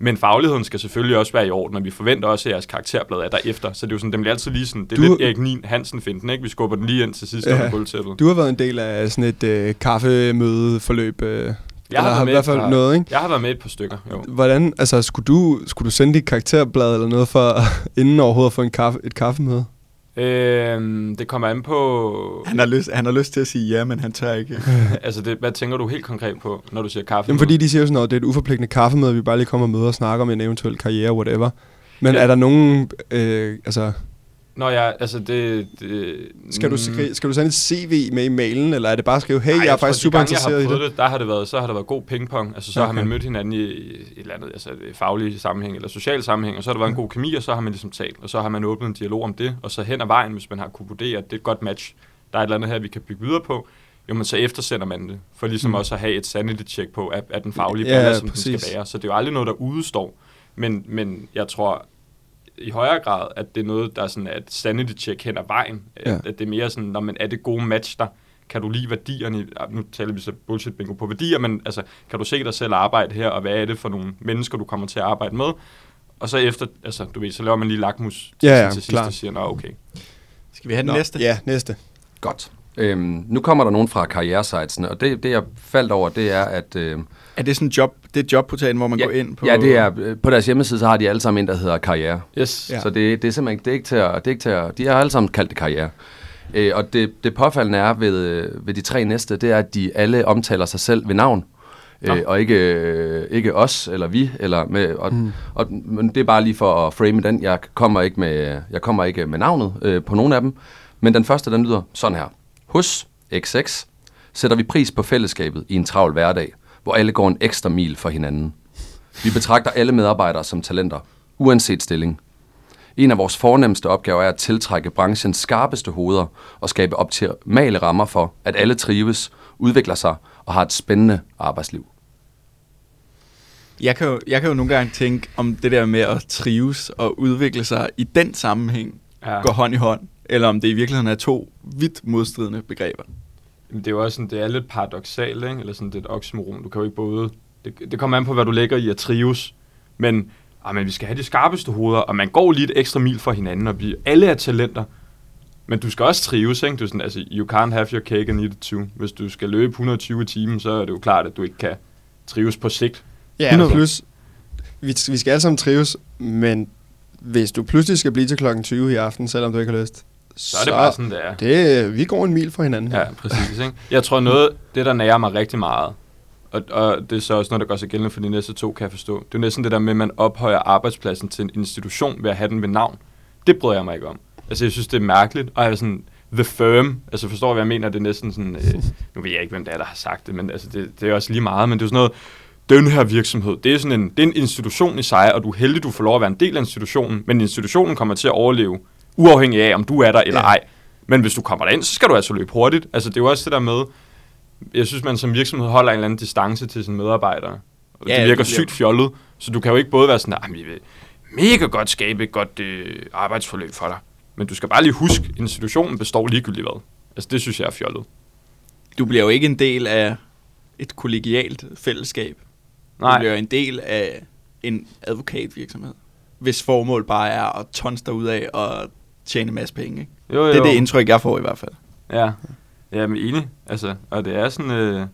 men fagligheden skal selvfølgelig også være i orden, og vi forventer også, at jeres karakterblad er derefter. Så det er jo sådan, den bliver altid lige sådan, det er Du- du... lidt Erik Nien Hansen finden, ikke? Vi skubber den lige ind til sidst Ja. under gulvtæppet. Du har været en del af sådan et øh, kaffemødeforløb. Øh, Jeg har, været i med hvert fald par- noget, ikke? Jeg har været med et par stykker, jo. Hvordan, altså, skulle du, skulle du sende dit karakterblad eller noget for, <laughs> inden overhovedet at få en kaffe, et kaffemøde? Øhm, det kommer an på... Han har, lyst, han har lyst til at sige ja, men han tør ikke. <laughs> altså, det, hvad tænker du helt konkret på, når du siger kaffe? Jamen, fordi de siger jo sådan noget, det er et uforpligtende kaffemøde, vi bare lige kommer og møder og snakker om en eventuel karriere, whatever. Men Ja. er der nogen, øh, altså, Nå ja, altså det... det skal, du, skrive, skal du sende et CV med i mailen, eller er det bare at skrive, hey, Ej, jeg er tror, faktisk super gange, interesseret jeg i det? det. Der har det været, så har der været god pingpong. Altså, så okay. har man mødt hinanden i et eller andet, altså et faglig sammenhæng eller social sammenhæng, og så har der været en god kemi, og så har man ligesom talt, og så har man åbnet en dialog om det, og så hen ad vejen, hvis man har kunne vurdere, at det er et godt match, der er et eller andet her, vi kan bygge videre på, jo, men så eftersender man det, for ligesom Mm. mm. også at have et sanity check på, at, at den faglige Ja, balance, som den præcis. skal være. Så det er jo aldrig noget, der udstår. Men, men jeg tror i højere grad, at det er noget, der er sådan et sanity check hen ad vejen. Ja. Ja. At, at det er mere sådan, når man er det gode match der, kan du lide værdierne, nu taler vi så bullshit bingo på værdier, men altså, kan du se dig selv arbejde her, og hvad er det for nogle mennesker, du kommer til at arbejde med? Og så efter, altså, du ved, så laver man lige lakmus til, Ja, ja, til sidst og siger, nå, okay. Skal vi have den Nå, næste? Ja, næste. godt. Øhm, nu kommer der nogen fra karrieresitesene, og det, det jeg faldt over, det er, at... Øh, Er det sådan job, det er jobportalen, hvor man ja, går ind på? Ja, det er, øh, på deres hjemmeside, så har de alle sammen en, der hedder karriere. Yes. Ja. Så det, det er simpelthen det er ikke til at, det er ikke til at, de har alle sammen kaldt det karriere. Øh, og det, det påfaldende er ved, øh, ved de tre næste, det er, at de alle omtaler sig selv ved navn. Øh, og ikke, øh, ikke os eller vi eller med og, mm. og, men det er bare lige for at frame den. Jeg kommer ikke med jeg kommer ikke med navnet øh, på nogen af dem, men den første den lyder sådan her. Hos XX sætter vi pris på fællesskabet i en travl hverdag, hvor alle går en ekstra mil for hinanden. Vi betragter alle medarbejdere som talenter, uanset stilling. En af vores fornemmeste opgaver er at tiltrække branchens skarpeste hoveder og skabe optimale rammer for, at alle trives, udvikler sig og har et spændende arbejdsliv. Jeg kan, jo, jeg kan jo nogle gange tænke om det der med at trives og udvikle sig i den sammenhæng Ja. går hånd i hånd, eller om det i virkeligheden er to vidt modstridende begreber. Men det er jo også sådan, det er lidt paradoxalt, ikke? Eller sådan, det er et oxymoron. Du kan jo ikke både... Det, det kommer an på, hvad du lægger i at trives. Men, ah, men vi skal have de skarpeste hoveder, og man går lige et ekstra mil for hinanden, og vi alle er talenter. Men du skal også trives, ikke? Du er sådan, altså, you can't have your cake and eat it too. Hvis du skal løbe 120 timer, så er det jo klart, at du ikke kan trives på sigt. Ja, 100. plus, vi, vi skal alle sammen trives, men hvis du pludselig skal blive til klokken 20 i aften, selvom du ikke har lyst, Så er det bare sådan, det er. Det, vi går en mil fra hinanden. Ja, præcis. Ikke? Jeg tror noget, det der nærer mig rigtig meget, og, og det er så også noget, der gør sig gældende for de næste to, kan jeg forstå. Det er næsten det der med, at man ophøjer arbejdspladsen til en institution ved at have den ved navn. Det bryder jeg mig ikke om. Altså, jeg synes, det er mærkeligt, og jeg er sådan, the firm, altså forstår hvad jeg mener? Det er næsten sådan, øh, nu ved jeg ikke, hvem det er, der har sagt det, men altså, det, det er også lige meget, men det er sådan noget, den her virksomhed, det er sådan en, det er en institution i sig, og du er heldig, du får lov at være en del af institutionen, men institutionen kommer til at overleve, uafhængig af, om du er der eller Ja. ej. Men hvis du kommer derind, så skal du altså løbe hurtigt. Altså, det er jo også det der med, jeg synes, man som virksomhed holder en eller anden distance til sine medarbejdere. Ja, det det virker bliver- sygt fjollet, så du kan jo ikke både være sådan, at vi vil mega godt skabe et godt øh, arbejdsforløb for dig. Men du skal bare lige huske, at institutionen består ligegyldigt hvad. Altså, det synes jeg er fjollet. Du bliver jo ikke en del af et kollegialt fællesskab. Du Nej, bliver en del af en advokatvirksomhed, hvis formål bare er at tonse dig ud af og tjene en masse penge. Ikke? jo, jo. Det er det indtryk, jeg får i hvert fald. Ja, ja men enig. Altså, og det er sådan, øh,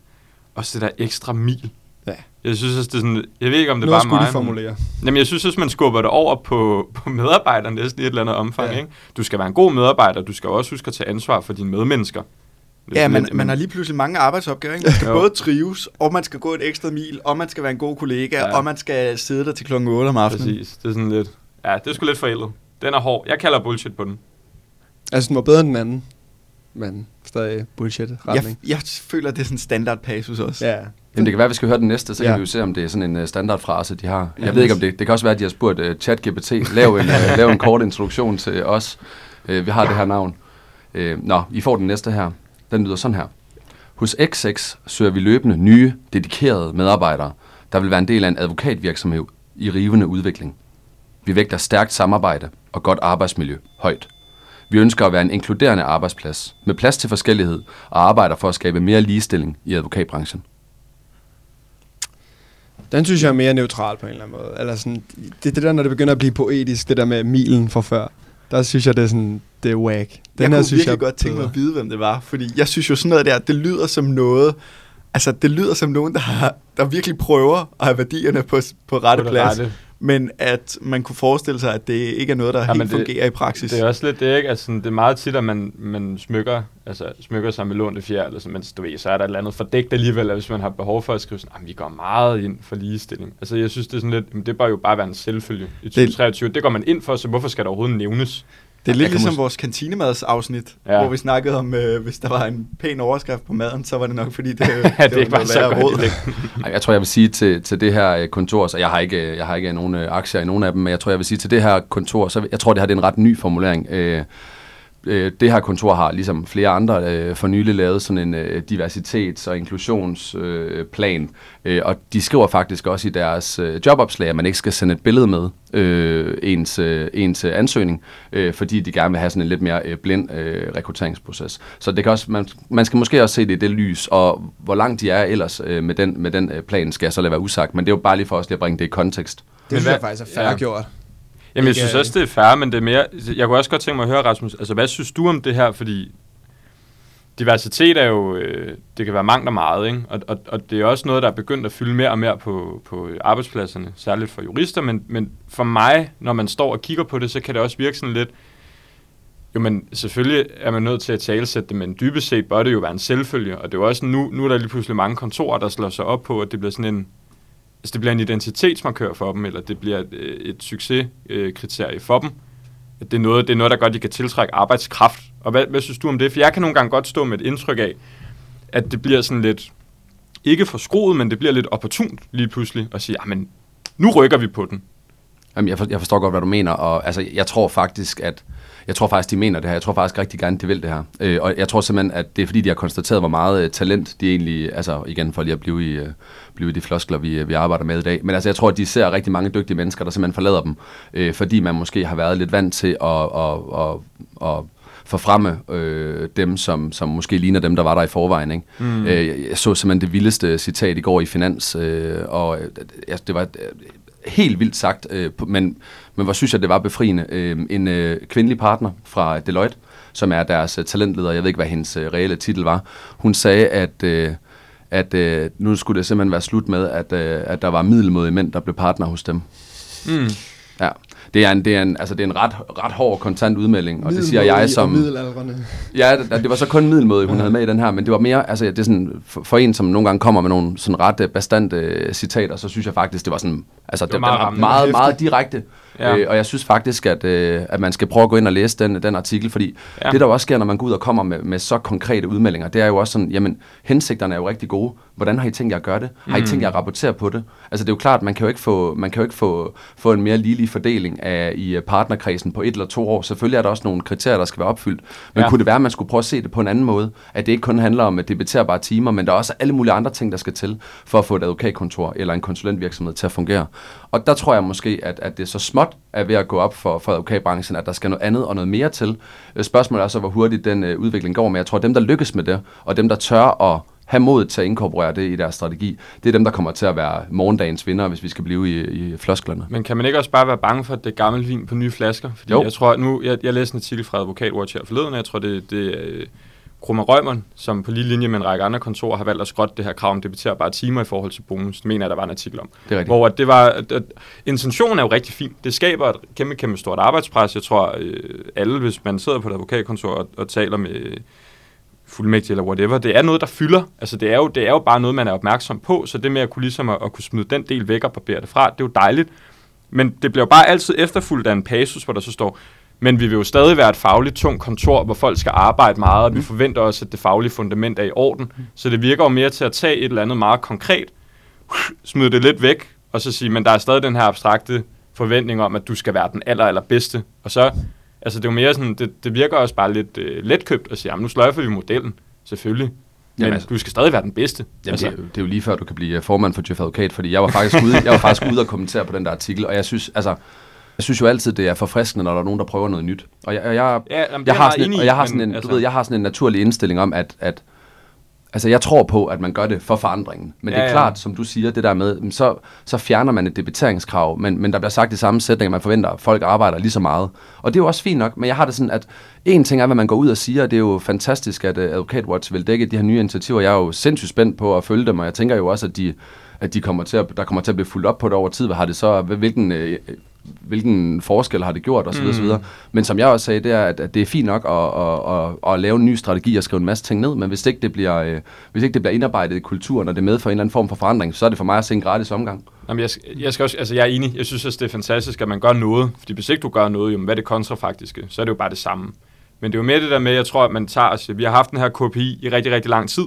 også det der ekstra mil. Ja. Jeg synes også, det er sådan, jeg ved ikke, om det Noget er skulle bare mig. men- formulere. Jamen, jeg synes også, man skubber det over på, på medarbejderne næsten i et eller andet omfang. Ja. Ikke? Du skal være en god medarbejder, du skal også huske at tage ansvar for dine medmennesker. Er Ja, man, lidt- man har lige pludselig mange arbejdsopgaver. Ikke? Man skal Jo. både trives, og man skal gå et ekstra mil, og man skal være en god kollega, ja. og man skal sidde der til klokken 8 om aftenen. Præcis, det er sådan lidt... Ja, det er sgu lidt forældet. Den er hård. Jeg kalder bullshit på den. Altså, den var bedre end den anden, men stadig bullshit Jeg, retning. jeg føler, det er sådan en standard passus også. Ja. Jamen, det kan være, at vi skal høre den næste, så kan Ja. vi jo se, om det er sådan en uh, standardfrase, de har. Jeg Ja, ved ikke, om det... Det kan også være, at de har spurgt uh, ChatGPT, lav en, uh, lav en kort introduktion til os. Uh, vi har det her navn. Uh, nå, I får den næste her. Den lyder sådan her. Hos XX søger vi løbende nye, dedikerede medarbejdere, der vil være en del af en advokatvirksomhed i rivende udvikling. Vi vægter stærkt samarbejde og godt arbejdsmiljø højt. Vi ønsker at være en inkluderende arbejdsplads med plads til forskellighed og arbejder for at skabe mere ligestilling i advokatbranchen. Den synes jeg er mere neutral på en eller anden måde. Eller sådan, det er det der, når det begynder at blive poetisk, det der med milen fra før. Der synes jeg, det er sådan, det er whack. Den jeg her kunne synes virkelig jeg er godt tænke mig at vide, hvem det var. Fordi jeg synes jo sådan noget der, det lyder som noget... Altså, det lyder som nogen, der, har, der virkelig prøver at have værdierne på, på rette På plads. rette. Men at man kunne forestille sig, at det ikke er noget, der Ja, helt det- fungerer i praksis. Det er også lidt det, ikke? Altså, det er meget tit, at man, man smykker, altså, smykker sig med lånte fjer, eller sådan, men du ved, så er der et eller andet fordækt alligevel, at hvis man har behov for at skrive sådan, "Jamen, vi går meget ind for ligestilling. Altså, jeg synes, det er sådan lidt, det bør jo bare være en selvfølge i 2023. Det, det går man ind for, så hvorfor skal det overhovedet nævnes? Det er lidt ligesom mås- vores kantinemadsafsnit, Ja. hvor vi snakkede om, øh, hvis der var en pæn overskrift på maden, så var det nok fordi, det, <laughs> Ja, det er ikke bare så godt. Ej, Jeg tror, jeg vil sige til, til det her øh, kontor, så jeg har ikke, øh, jeg har ikke nogen øh, aktier i nogen af dem, men jeg tror, jeg vil sige til det her kontor, så jeg tror, det her det er en ret ny formulering. Øh, øh, det her kontor har, ligesom flere andre, øh, for nylig lavet sådan en øh, diversitets- og inklusionsplan, øh, plan. øh, og de skriver faktisk også i deres øh, jobopslag, at man ikke skal sende et billede med øh, ens, øh, ens ansøgning, øh, fordi de gerne vil have sådan en lidt mere øh, blind øh, rekrutteringsproces. Så det kan også, man, man skal måske også se det i det lys, og hvor langt de er ellers øh, med den, med den øh, plan, skal jeg så lade være usagt, men det er jo bare lige for os lige at bringe det i kontekst. Det synes jeg faktisk er færre ja. Jamen, jeg synes øh, også, det er fair, men det er mere... Jeg kunne også godt tænke mig at høre, Rasmus, altså, hvad synes du om det her? Fordi diversitet er jo... Øh, det kan være mangt og meget, ikke? Og, og, og det er også noget, der er begyndt at fylde mere og mere på, på arbejdspladserne, særligt for jurister, men, men for mig, når man står og kigger på det, så kan det også virke sådan lidt... Jo, men selvfølgelig er man nødt til at talesætte det, men dybest set bør det jo være en selvfølge, og det er jo også nu, nu er der lige pludselig mange kontorer, der slår sig op på, at det bliver sådan en, altså det bliver en identitetsmarkør for dem, eller det bliver et, et succeskriterie øh, for dem. At det er, noget, det er noget, der godt de kan tiltrække arbejdskraft. Og hvad, hvad synes du om det? For jeg kan nogle gange godt stå med et indtryk af, at det bliver sådan lidt, ikke forskroet, men det bliver lidt opportunt lige pludselig, at sige, ah, men nu rykker vi på den. Jamen, jeg, for, jeg forstår godt, hvad du mener, og altså, jeg tror faktisk, at jeg tror faktisk, de mener det her. Jeg tror faktisk rigtig gerne, de vil det her. Øh, og jeg tror simpelthen, at det er fordi, de har konstateret, hvor meget øh, talent de egentlig, altså igen for lige at blive i, øh, blive i de floskler, vi, øh, vi arbejder med i dag. Men altså, jeg tror, at de ser rigtig mange dygtige mennesker, der simpelthen forlader dem, øh, fordi man måske har været lidt vant til at, at, at, at forfremme øh, dem, som, som måske ligner dem, der var der i forvejen. Ikke? Mm. Øh, jeg så simpelthen det vildeste citat i går i Finans, øh, og øh, det var øh, helt vildt sagt, øh, men, men hvor synes jeg, det var befriende. Øh, en øh, kvindelig partner fra Deloitte, som er deres øh, talentleder, jeg ved ikke, hvad hendes øh, reelle titel var, hun sagde, at... Øh, at øh, nu skulle det simpelthen være slut med, at, øh, at der var middelmodige mænd, der blev partner hos dem. Mm. Ja, det er en, det er en, altså det er en ret, ret hård kontant udmelding, og det siger jeg som... Ja, det, det var så kun middelmåde, hun havde med i den her, men det var mere, altså det er sådan, for, for en, som nogle gange kommer med nogle sådan ret øh, bastante uh, citater, så synes jeg faktisk, det var sådan, altså det, var meget, det var meget, meget direkte, Ja. Øh, og jeg synes faktisk, at, øh, at man skal prøve at gå ind og læse den, den artikel, fordi ja. det, der også sker, når man går ud og kommer med, med så konkrete udmeldinger, det er jo også sådan, jamen, hensigterne er jo rigtig gode. Hvordan har I tænkt jer at gøre det? Har I mm. tænkt jer at rapportere på det? Altså, det er jo klart, man kan jo ikke få, man kan jo ikke få, få en mere ligelig fordeling af, i øh, partnerkredsen på et eller to år. Selvfølgelig er der også nogle kriterier, der skal være opfyldt. Men ja. kunne det være, at man skulle prøve at se det på en anden måde? At det ikke kun handler om debatterbare timer, men der er også alle mulige andre ting, der skal til for at få et advokatkontor eller en konsulentvirksomhed til at fungere. Og der tror jeg måske, at, at det så småt er ved at gå op for, for advokatbranchen, at der skal noget andet og noget mere til. Øh, spørgsmålet er så, hvor hurtigt den øh, udvikling går, men jeg tror, at dem, der lykkes med det, og dem, der tør at have mod til at inkorporere det i deres strategi, det er dem, der kommer til at være morgendagens vinder, hvis vi skal blive i, i flosklerne. Men kan man ikke også bare være bange for, at det er gammel vin på nye flasker? Fordi jo. jeg tror, nu, jeg, jeg læste en artikel fra Advokatwatch her forleden, og jeg tror, det, det øh, Krummer Rømeren, som på lige linje med en række andre kontorer har valgt at skrotte det her krav om debatterbare timer i forhold til bonus. Mener jeg, der var en artikel om. Det er. Hvor det var, at, at intentionen er jo rigtig fin. Det skaber et kæmpe, kæmpe stort arbejdspres. Jeg tror, øh, alle, hvis man sidder på et advokatkontor og, og taler med fuldmægtig eller whatever, det er noget, der fylder. Altså, det er, jo, det er jo bare noget, man er opmærksom på, så det med at kunne, ligesom at, at kunne smide den del væk og barbere det fra, det er jo dejligt. Men det bliver jo bare altid efterfulgt af en passus, hvor der så står, men vi vil jo stadig være et fagligt tungt kontor, hvor folk skal arbejde meget, og vi mm. forventer også, at det faglige fundament er i orden. Mm. Så det virker jo mere til at tage et eller andet meget konkret, smide det lidt væk, og så sige, men der er stadig den her abstrakte forventning om, at du skal være den aller, aller bedste. Og så, altså det er jo mere sådan, det, det virker også bare lidt uh, letkøbt at sige, jamen nu sløjfer vi modellen, selvfølgelig. Men jamen, altså, du skal stadig være den bedste. Jamen, altså. det, er, det er jo lige før, du kan blive formand for Jeff Advokat, fordi jeg var faktisk ude, jeg var faktisk ude og kommentere på den der artikel, og jeg synes, altså, jeg synes jo altid, det er forfriskende, når der er nogen, der prøver noget nyt. Og jeg, jeg, jeg, ja, jamen, jeg har sådan en, og jeg har sådan en, altså... du ved, jeg har sådan en naturlig indstilling om, at, at Altså, jeg tror på, at man gør det for forandringen. Men ja, det er klart, ja. som du siger, det der med, så, så fjerner man et debiteringskrav, men, men der bliver sagt i samme sætning, at man forventer, at folk arbejder lige så meget. Og det er jo også fint nok, men jeg har det sådan, at en ting er, hvad man går ud og siger, og det er jo fantastisk, at uh, Advocate Watch vil dække de her nye initiativer. Jeg er jo sindssygt spændt på at følge dem, og jeg tænker jo også, at de at de kommer til at, der kommer til at blive fuldt op på det over tid. Hvad har det så, hvilken øh, hvilken forskel har det gjort osv. Mm. osv. Men som jeg også sagde, det er, at, at det er fint nok at, at, at, at lave en ny strategi og skrive en masse ting ned, men hvis ikke det bliver, øh, hvis ikke det bliver indarbejdet i kulturen, og det medfører en eller anden form for forandring, så er det for mig at se en gratis omgang. Jamen, jeg, jeg, skal også, altså jeg er enig. Jeg synes også, det er fantastisk, at man gør noget. Fordi hvis ikke du gør noget, jo, hvad er det kontrafaktiske? Så er det jo bare det samme. Men det er jo mere det der med, jeg tror, at man tager os, vi har haft den her KPI i rigtig, rigtig lang tid.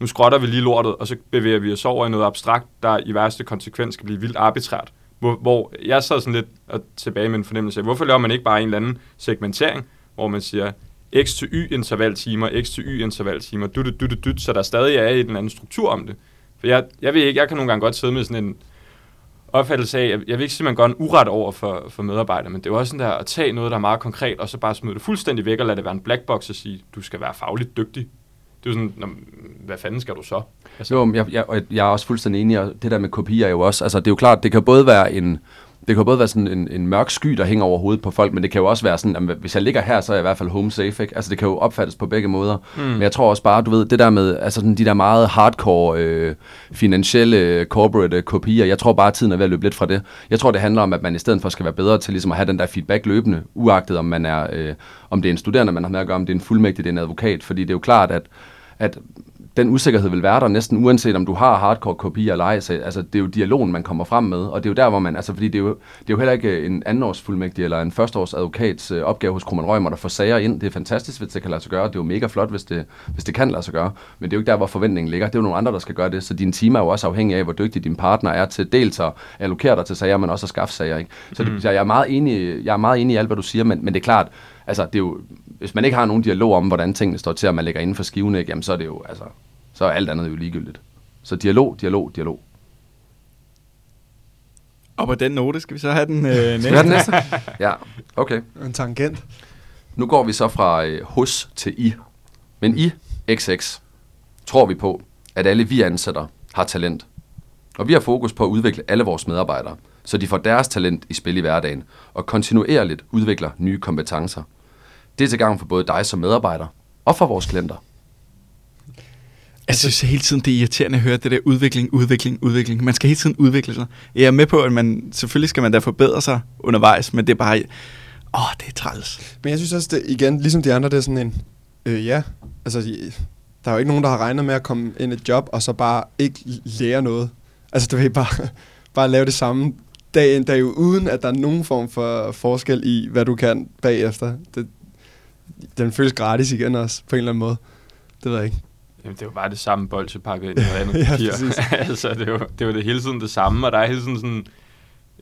Nu skrotter vi lige lortet, og så bevæger vi os over i noget abstrakt, der i værste konsekvens skal blive vildt arbitrært. Hvor, hvor jeg sad sådan lidt og tilbage med en fornemmelse af, hvorfor laver man ikke bare en eller anden segmentering, hvor man siger, x til y intervaltimer, x til y intervaltimer, dut, dut, dut, dut, så der stadig er en eller anden struktur om det. For jeg, jeg ved ikke, jeg kan nogle gange godt sidde med sådan en opfattelse af, jeg, jeg vil ikke sige, at man gør en uret over for, for medarbejdere, men det er jo også sådan der at tage noget, der er meget konkret, og så bare smide det fuldstændig væk og lade det være en black box og sige, du skal være fagligt dygtig det er jo sådan, hvad fanden skal du så? Altså. Jo, jeg, jeg, jeg er også fuldstændig enig, og det der med kopier er jo også, altså det er jo klart, det kan både være en, det kan både være sådan en, en mørk sky, der hænger over hovedet på folk, men det kan jo også være sådan, at hvis jeg ligger her, så er jeg i hvert fald home safe, ikke? Altså det kan jo opfattes på begge måder. Mm. Men jeg tror også bare, du ved, det der med, altså sådan de der meget hardcore øh, finansielle corporate øh, kopier, jeg tror bare, at tiden er ved at løbe lidt fra det. Jeg tror, det handler om, at man i stedet for skal være bedre til ligesom at have den der feedback løbende, uagtet om man er, øh, om det er en studerende, man har med at gøre, om det er en fuldmægtig, det er en advokat, fordi det er jo klart, at at den usikkerhed vil være der næsten uanset om du har hardcore kopier eller ej. Så, altså, det er jo dialogen, man kommer frem med, og det er jo der, hvor man, altså fordi det er jo, det er jo heller ikke en andenårsfuldmægtig eller en førsteårs advokats øh, opgave hos Krummernd Rømer, der får sager ind. Det er fantastisk, hvis det kan lade sig gøre. Det er jo mega flot, hvis det, hvis det kan lade sig gøre. Men det er jo ikke der, hvor forventningen ligger. Det er jo nogle andre, der skal gøre det. Så din team er jo også afhængig af, hvor dygtig din partner er til dels at allokere dig til sager, men også at skaffe sager. Ikke? Så det, jeg, er meget enig, jeg er meget enig i alt, hvad du siger, men, men det er klart, altså, det er jo, hvis man ikke har nogen dialog om, hvordan tingene står til, og man lægger inden for skiven, ikke, jamen, så er det jo, altså, så er alt andet jo ligegyldigt. Så dialog, dialog, dialog. Og på den note skal vi så have den øh, næste. Skal vi have den næste? <laughs> Ja, okay. En tangent. Nu går vi så fra øh, hos til I. Men I, XX, tror vi på, at alle vi ansætter har talent. Og vi har fokus på at udvikle alle vores medarbejdere, så de får deres talent i spil i hverdagen, og kontinuerligt udvikler nye kompetencer. Det er til gavn for både dig som medarbejder og for vores klienter. Jeg synes hele tiden, det er irriterende at høre det der udvikling, udvikling, udvikling. Man skal hele tiden udvikle sig. Jeg er med på, at man selvfølgelig skal man da forbedre sig undervejs, men det er bare... Åh, det er træls. Men jeg synes også, det, igen, ligesom de andre, det er sådan en, øh, ja, altså, de, der er jo ikke nogen, der har regnet med at komme ind i et job, og så bare ikke lære noget. Altså, du ved, bare, bare lave det samme dag ind, dag ud, uden at der er nogen form for forskel i, hvad du kan bagefter. Det, den føles gratis igen også, på en eller anden måde. Det ved jeg ikke. Jamen, det er jo bare det samme bolsje pakket ind i noget andet <laughs> Ja, papir. <laughs> altså, det er, jo, det jo det hele tiden det samme, og der er hele tiden sådan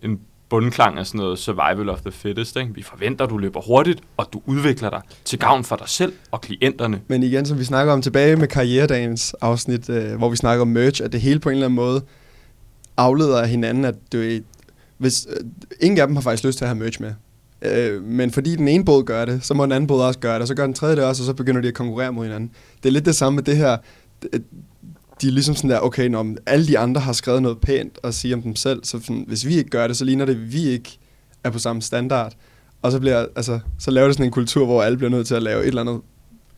en bundklang af sådan noget survival of the fittest. Ikke? Vi forventer, at du løber hurtigt, og du udvikler dig til gavn for dig selv og klienterne. Men igen, som vi snakker om tilbage med karrieredagens afsnit, øh, hvor vi snakker om merch, at det hele på en eller anden måde afleder af hinanden, at du, hvis, øh, ingen af dem har faktisk lyst til at have merch med. Øh, men fordi den ene båd gør det, så må den anden båd også gøre det, og så gør den tredje det også, og så begynder de at konkurrere mod hinanden. Det er lidt det samme med det her. De er ligesom sådan der, okay, når alle de andre har skrevet noget pænt og sige om dem selv, så sådan, hvis vi ikke gør det, så ligner det, at vi ikke er på samme standard. Og så, bliver, altså, så laver det sådan en kultur, hvor alle bliver nødt til at lave et eller andet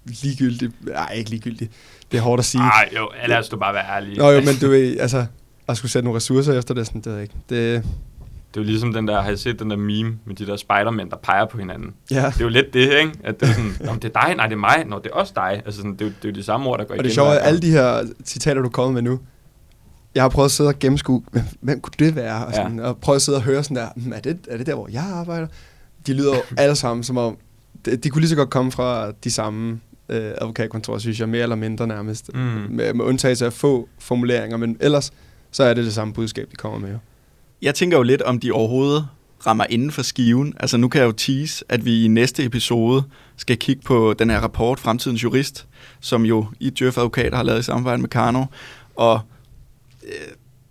ligegyldigt. Nej, ikke ligegyldigt. Det er hårdt at sige. Nej, jo, lad os du bare være ærlig. Nå jo, men du ved, altså, at skulle sætte nogle ressourcer efter det, sådan, det ved jeg ikke. Det, Det er jo ligesom den der, har I set den der meme med de der spidermænd, der peger på hinanden? ja. Det er jo lidt det, ikke? At det er sådan, om det er dig, nej, det er mig, nå, det er også dig. Altså sådan, det, er jo, det er jo de samme ord, der går Og igen. det sjove er, hver at alle de her citater, du er kommet med nu, jeg har prøvet at sidde og gennemskue, hvem, hvem kunne det være? Og, sådan, ja. og prøvet at sidde og høre sådan der, "Hmm, er det, er det der, hvor jeg arbejder? De lyder jo alle sammen som om, de, de kunne lige så godt komme fra de samme øh, advokatkontorer, synes jeg, mere eller mindre nærmest. Mm. Med, med undtagelse af få formuleringer, men ellers, så er det det samme budskab, de kommer med. Jeg tænker jo lidt, om de overhovedet rammer inden for skiven. Altså nu kan jeg jo tease, at vi i næste episode skal kigge på den her rapport, Fremtidens Jurist, som jo i Djøf Advokater har lavet i samarbejde med Karno. Og øh,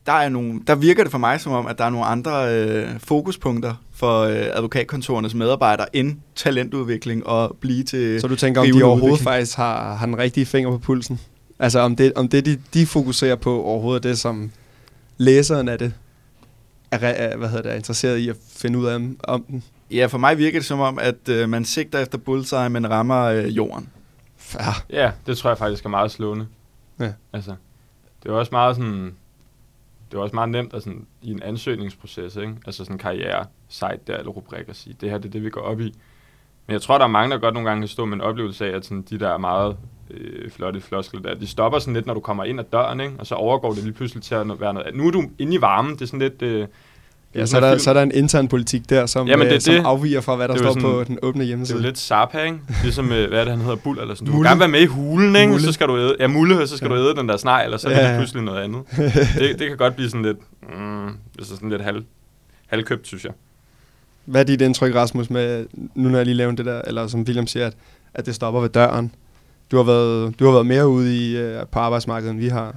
der, er nogle, der virker det for mig som om, at der er nogle andre øh, fokuspunkter for øh, advokatkontorernes medarbejdere end talentudvikling og blive til... Så du tænker, om de overhovedet udvikling. faktisk har, har den rigtige finger på pulsen? Altså om det, om det de, de fokuserer på overhovedet er det, som læseren af det er, er, hvad hedder det, er interesseret i at finde ud af om, om den? Ja, for mig virker det som om, at øh, man sigter efter bullseye, men rammer øh, jorden. Ja, Ja, det tror jeg faktisk er meget slående. Ja. Altså, det er også meget sådan, det er også meget nemt at sådan, i en ansøgningsproces, ikke? altså sådan en karriere site der, eller rubrik, at sige, det her det er det, vi går op i. Men jeg tror, der er mange, der godt nogle gange kan stå med en oplevelse af, at sådan, de der meget øh, flotte floskler der, de stopper sådan lidt, når du kommer ind ad døren, ikke? og så overgår det lige pludselig til at være noget. Nu er du inde i varmen, det er sådan lidt... Øh, ja så, er der, så er der en intern politik der, som, Jamen, det er øh, som det. afviger fra, hvad der Det er står sådan- på den åbne Det er hjemmeside. jo lidt Zappa, ikke? Ligesom, øh, hvad er det, han hedder, Bull eller sådan. Du Mulle. gerne være med i hulen, ikke? Mulle. Så skal du æde, ja, mulle, så skal Ja. du æde den der snegl, eller så er det Ja, lige ja. pludselig noget andet. <laughs> det, det kan godt blive sådan lidt, mm, altså sådan lidt halv, halvkøbt, synes jeg. Hvad er dit indtryk, Rasmus, med, nu når jeg lige laver det der, eller som William siger, at, at det stopper ved døren? Du har været, du har været mere ude i, øh, på arbejdsmarkedet, end vi har.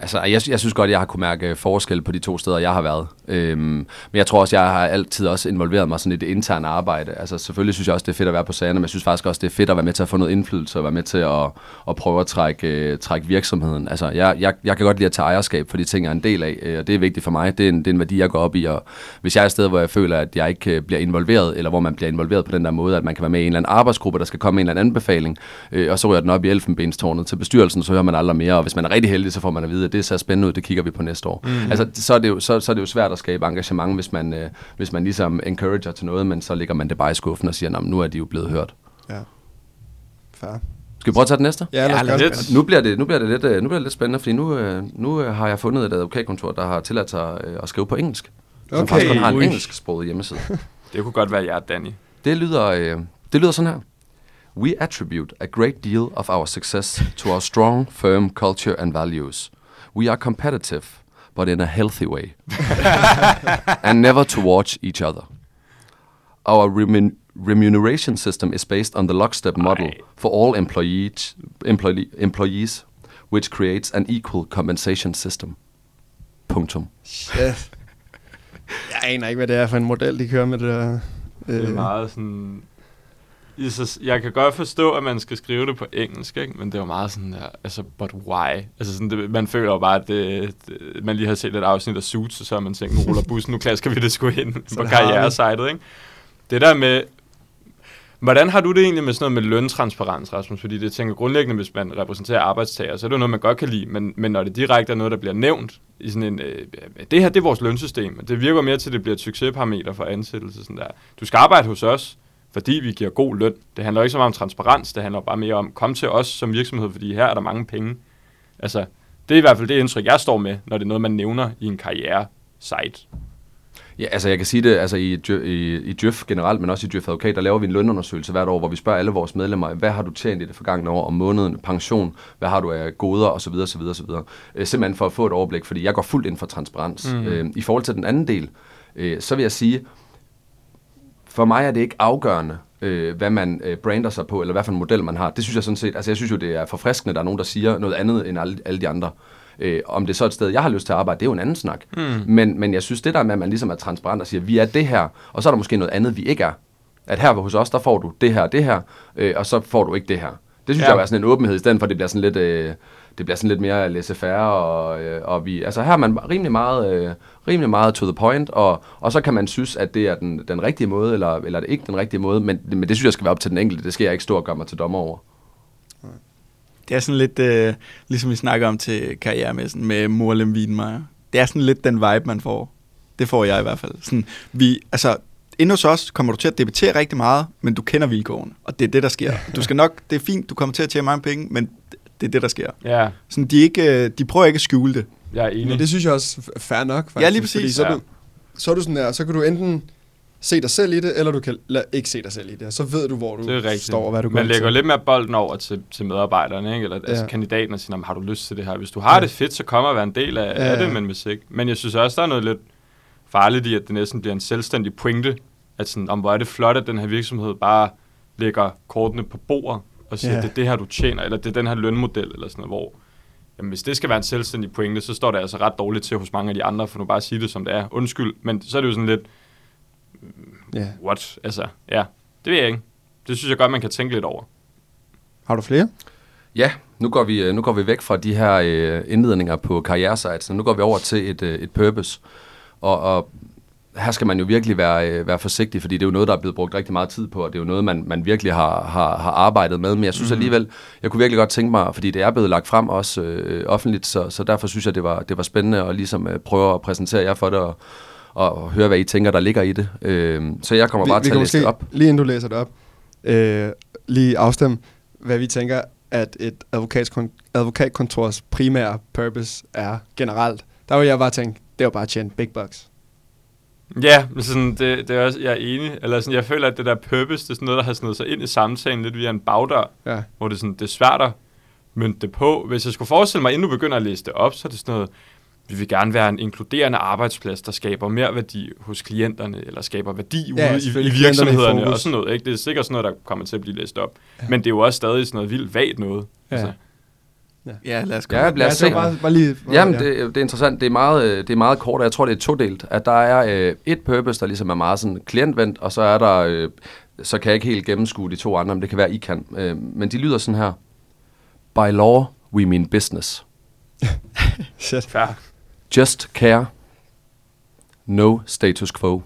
Altså, jeg, jeg synes godt, jeg har kunne mærke øh, forskel på de to steder, jeg har været. Øhm, men jeg tror også, jeg har altid også involveret mig sådan i det interne arbejde. Altså, selvfølgelig synes jeg også, det er fedt at være på sagerne, men jeg synes faktisk også, det er fedt at være med til at få noget indflydelse og være med til at, at prøve at trække, øh, trække virksomheden. Altså, jeg, jeg, jeg kan godt lide at tage ejerskab for de ting, jeg er en del af, øh, og det er vigtigt for mig. Det er en, det er en værdi, jeg går op i, og hvis jeg er et sted, hvor jeg føler, at jeg ikke øh, bliver involveret, eller hvor man bliver involveret på den der måde, at man kan være med i en eller anden arbejdsgruppe, der skal komme med en eller anden anbefaling, øh, og så ryger den op i elfenbenstårnet til bestyrelsen, så hører man aldrig mere, og hvis man er rigtig heldig, så får man at vide, at det ser spændende ud, det kigger vi på næste år. Mm. Altså, så er, det jo, så, så er det jo svært at skabe engagement, hvis man, øh, hvis man ligesom encourager til noget, men så ligger man det bare i skuffen og siger, "Nå, men nu er de jo blevet hørt. Ja. Fair. Skal vi prøve at tage den næste? Ja, lad os Ja, gøre lidt. det. Nu bliver det, nu bliver det, lidt, øh, nu bliver det lidt spændende, fordi nu, øh, nu øh, har jeg fundet et advokatkontor, der har tilladt sig at skrive på engelsk. Som Okay. faktisk kun har en engelsksproget hjemmeside. <laughs> Det kunne godt være jer, Danny. Det lyder, det lyder sådan her. We attribute a great deal of our success to our strong, firm culture and values. We are competitive, but in a healthy way. <laughs> and never towards each other. Our remun- remuneration system is based on the lockstep model Ej. for all employees, employee, employees, which creates an equal compensation system. Punktum. Shit. Jeg aner ikke, hvad det er for en model, de kører med det der. Det er Øh, meget sådan... I så- Jeg kan godt forstå, at man skal skrive det på engelsk, ikke? men det er jo meget sådan der, altså, but why? Altså sådan, det, man føler jo bare, at det, det, man lige har set et afsnit af Suits, og så har man tænkt, nu ruller bussen, nu klasker vi det sgu ind <laughs> på karrieresejtet, ikke? Det der med, hvordan har du det egentlig med sådan noget med løntransparens, Rasmus? Fordi det tænker grundlæggende, hvis man repræsenterer arbejdstager, så er det jo noget, man godt kan lide, men, men når det direkte er noget, der bliver nævnt i sådan en, øh, det her, det er vores lønsystem, det virker mere til, at det bliver et succesparameter for ansættelse, sådan der. Du skal arbejde hos os, fordi vi giver god løn. Det handler ikke så meget om transparens, det handler bare mere om, kom til os som virksomhed, fordi her er der mange penge. Altså, det er i hvert fald det indtryk, jeg står med, når det er noget, man nævner i en karriere-site. Ja, altså jeg kan sige det, altså i, i, i Djøf generelt, men også i Djøf Advokat, der laver vi en lønundersøgelse hvert år, hvor vi spørger alle vores medlemmer, hvad har du tjent i det forgangne år om måneden, pension, hvad har du af goder osv. osv., osv. Øh, simpelthen for at få et overblik, fordi jeg går fuldt ind for transparens. Mm. Øh, I forhold til den anden del, øh, så vil jeg sige, for mig er det ikke afgørende, øh, hvad man øh, brander sig på, eller hvad for en model man har. Det synes jeg sådan set, altså jeg synes jo, det er forfriskende, der er nogen, der siger noget andet end alle, alle de andre. Øh, om det så er et sted, jeg har lyst til at arbejde, det er jo en anden snak. Mm. Men, men jeg synes, det der med, at man ligesom er transparent og siger, vi er det her, og så er der måske noget andet, vi ikke er. At her hos os, der får du det her og det her, øh, og så får du ikke det her. Det synes Ja. jeg er sådan en åbenhed, i stedet for, at det bliver sådan lidt, øh, det bliver sådan lidt mere laissez-faire, og, øh, og vi, altså her er man rimelig meget, øh, rimelig meget to the point, og, og så kan man synes, at det er den, den rigtige måde, eller, eller det ikke den rigtige måde, men, men det synes jeg skal være op til den enkelte, det skal jeg ikke stå og gøre mig til dommer over. Det er sådan lidt, øh, ligesom vi snakker om til karrieremessen med Morlem Wienmeier. Det er sådan lidt den vibe, man får. Det får jeg i hvert fald. Sådan, vi, altså, inde hos os kommer du til at debattere rigtig meget, men du kender vilkårene, og det er det, der sker. Du skal nok, det er fint, du kommer til at tjene mange penge, men det er det, der sker. Ja, Sådan, de, ikke, øh, de prøver ikke at skjule det. jeg er enig. Men det synes jeg også er fair nok, faktisk. Ja, lige præcis. Fordi så, Ja. du, så er du sådan der, så kan du enten se dig selv i det, eller du kan la- ikke se dig selv i det. Så ved du, hvor du står og hvad du går Man lægger til. lidt mere bolden over til, til medarbejderne, ikke? eller altså Ja. kandidaten, og siger, "Nå, men har du lyst til det her? Hvis du har Ja. det fedt, så kommer at være en del af, Ja, af det, men hvis ikke. Men jeg synes også, der er noget lidt farligt i, at det næsten bliver en selvstændig pointe, at sådan, om hvor er det flot, at den her virksomhed bare lægger kortene på bordet, og siger, ja. det er det her, du tjener, eller det er den her lønmodel, eller sådan noget, hvor jamen, hvis det skal være en selvstændig pointe, så står det altså ret dårligt til hos mange af de andre, for nu bare at sige det, som det er. Undskyld, men så er det jo sådan lidt, Ja. what? Altså, ja, det ved jeg ikke. Det synes jeg godt, man kan tænke lidt over. Har du flere? Ja, nu går vi, øh, nu går vi væk fra de her øh, indledninger på karrieresites, nu går vi over til et, øh, et purpose. Og, og her skal man jo virkelig være, øh, være forsigtig, fordi det er jo noget, der er blevet brugt rigtig meget tid på, og det er jo noget, man, man virkelig har, har, har arbejdet med. Men jeg synes Mhm. alligevel, jeg kunne virkelig godt tænke mig, fordi det er blevet lagt frem også øh, offentligt, så, så derfor synes jeg, det var, det var spændende at ligesom øh, prøve at præsentere jer for det, og, og høre, hvad I tænker, der ligger i det. Øh, så jeg kommer bare til at læse det op. lige inden du læser det op, øh, lige afstemme, hvad vi tænker, at et advokatkontors primære purpose er generelt. Der vil jeg bare tænke, det jo bare at tjene big bucks. Ja, men sådan, det, det er også, jeg er enig. Eller sådan, jeg føler, at det der purpose, det er sådan noget, der har snedet sig ind i samtalen lidt via en bagdør, Ja. hvor det, sådan, det er svært at mønte det på. Hvis jeg skulle forestille mig, inden du begynder at læse det op, så er det sådan noget, vi vil gerne være en inkluderende arbejdsplads, der skaber mere værdi hos klienterne, eller skaber værdi ude Ja, i, i i virksomhederne fokus. og sådan noget. Ikke? Det er sikkert sådan noget, der kommer til at blive læst op. Ja. Men det er jo også stadig sådan noget vildt vagt noget. Ja. Altså, Ja, lad os gå. Ja, lad os ja, se. det var bare, bare lige, Jamen, ja. det, det er interessant. Det er, meget, øh, det er meget kort, og jeg tror, det er todelt. At der er øh, et purpose, der ligesom er meget sådan klientvendt, og så er der, øh, så kan jeg ikke helt gennemskue de to andre, men det kan være, I kan. Øh, men de lyder sådan her. By law, we mean business. <laughs> Shit. fair. Just care. No status quo.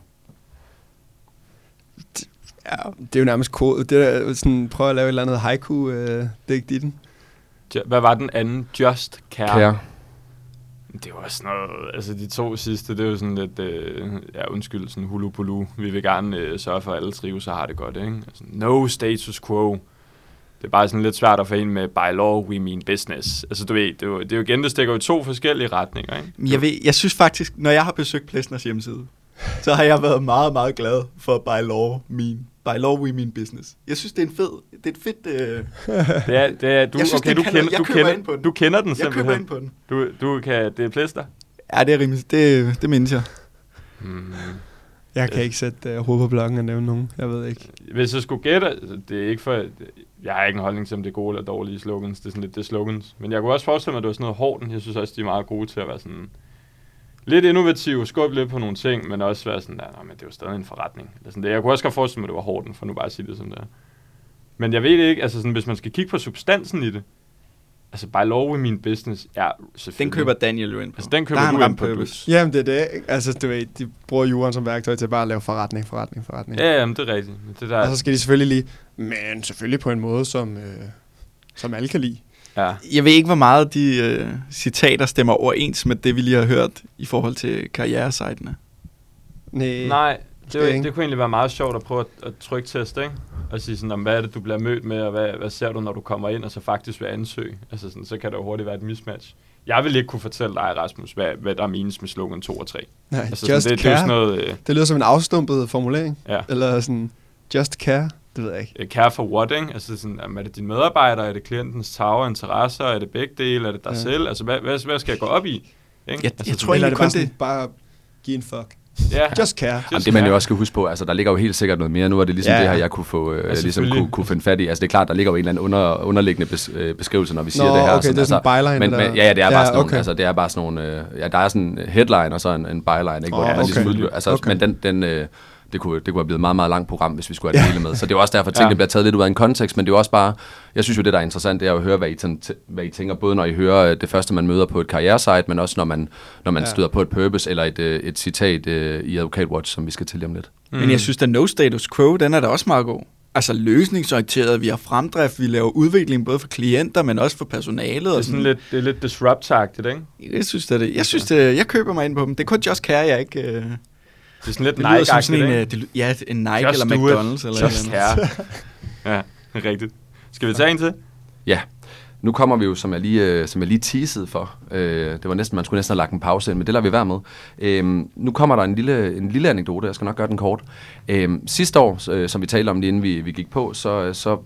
Ja, det er jo nærmest kode. Det er sådan, prøv at lave et eller andet haiku-digt i den. Hvad var den anden? Just care. Care. Det jo også noget, altså de to sidste, det er jo sådan lidt, øh, ja undskyld, sådan hulu pulu. Vi vil gerne øh, sørge for, at alle trives og har det godt, ikke? Altså, no status quo. Det er bare sådan lidt svært at få ind med by law, we mean business. Altså du ved, det er jo, det er jo igen, det stikker jo i to forskellige retninger, ikke? Jeg, ved, jeg synes faktisk, når jeg har besøgt Plesners hjemmeside, så har jeg været meget, meget glad for by law, mean. By law, we mean business. Jeg synes, det er en fed, det er et fedt... Øh, <laughs> Det er, det er, du, Jeg synes, okay, du, kender, jeg du, kender, ind på den. du kender den jeg simpelthen. køber ind på den. Du, du kan, det er Plester. Ja, det er rimelig, det, det mindes jeg. Hmm. Jeg kan ikke sætte uh, hovedet på blokken og nævne nogen. Jeg ved ikke. Hvis jeg skulle gætte, det er ikke for... Jeg har ikke en holdning til, om det er gode eller dårlige slogans. Det er sådan lidt det slogans. Men jeg kunne også forestille mig, at det var sådan noget hårdt. Jeg synes også, de er meget gode til at være sådan... Lidt innovative, skubbe lidt på nogle ting, men også være sådan, der, men det er jo stadig en forretning. Eller sådan det. Jeg kunne også godt forestille mig, at det var hårdt, for nu bare at sige det som det er. Men jeg ved ikke, altså sådan, hvis man skal kigge på substansen i det, altså by law with min business Den selvfølgelig... køber Daniel jo ind på. Altså, den køber Der du ind på, purpose. Jamen, det er det. ikke? Altså, du ved, de bruger jorden som værktøj til bare at lave forretning, forretning, forretning. Ja, jamen, det er rigtigt. Det der, Og så skal de selvfølgelig lige... Men selvfølgelig på en måde, som, øh, som alle kan lide. Ja. Jeg ved ikke, hvor meget de øh, citater stemmer overens med det, vi lige har hørt i forhold til karrieresejtene. Nej. Nej, det, det det kunne egentlig være meget sjovt at prøve at, at trykteste, ikke? Og sige sådan, om, hvad er det, du bliver mødt med, og hvad, hvad ser du, når du kommer ind, og så faktisk vil ansøge? Altså sådan, så kan der jo hurtigt være et mismatch. Jeg vil ikke kunne fortælle dig, Rasmus, hvad, hvad der menes med slogan 2 og 3. Nej, Altså, just sådan, det, det er care. sådan noget, øh, Det lyder som en afstumpet formulering. ja, Eller sådan, just care. Det ved jeg ikke. øh, care for what, ikke? Altså sådan, er det dine medarbejdere, er det klientens tag interesser, er det begge dele, er det dig Ja. selv? Altså, hvad, hvad, hvad skal jeg gå op i? Ikke? Jeg- altså, jeg tror egentlig det kun bare, det- sådan, bare give en fuck. ja, Just care. Jamen, det man jo også skal huske på, altså der ligger jo helt sikkert noget mere. Nu var det ligesom ja. det her, jeg kunne få, øh, Ja, ligesom kunne, kunne finde fat i. Altså det er klart, der ligger jo en eller anden under, underliggende bes, øh, beskrivelse, når vi siger Nå, det her. okay, det er sådan en byline, men, der- men, ja, ja, det er bare Ja, sådan nogle, okay. altså det er bare sådan nogle, øh, ja, der er sådan en headline og så en, en byline, ikke? Hvor Åh, man okay. ligesom altså, Okay. men den, den øh, det kunne, det kunne have blevet et meget, meget langt program, hvis vi skulle have det hele med. Så det er også derfor, at tingene Ja. bliver taget lidt ud af en kontekst, men det er jo også bare, jeg synes jo, det der er interessant, det er at høre, hvad I, t- hvad I tænker, både når I hører øh, det første, man møder på et karrieresite, men også når man, når man Ja. ja. støder på et purpose eller et, øh, et citat øh, i Advocate Watch, som vi skal til lige om lidt. Mm. Men jeg synes, at no status quo, den er da også meget god. Altså løsningsorienteret, vi har fremdrift, vi laver udvikling både for klienter, men også for personalet. Det er Og sådan lidt, det er lidt disrupt-agtigt, ikke? Jeg synes, det er det. Jeg synes, det, jeg køber mig ind på dem. Det er kun Just Care, jeg ikke... Øh, det Det er sådan lidt lyder som Nike-agtigt, sådan en, øh, det, ja, en Nike Just eller. McDonald's. Eller Just eller <laughs> ja, det er rigtigt. Skal vi tage en til? Ja, nu kommer vi jo, som jeg lige, øh, som jeg lige teasede for. Øh, det var næsten, man skulle næsten have lagt en pause ind, men det lader vi være med. Øh, nu kommer der en lille, en lille anekdote, jeg skal nok gøre den kort. Øh, sidste år, øh, som vi talte om lige inden vi, vi gik på, så, så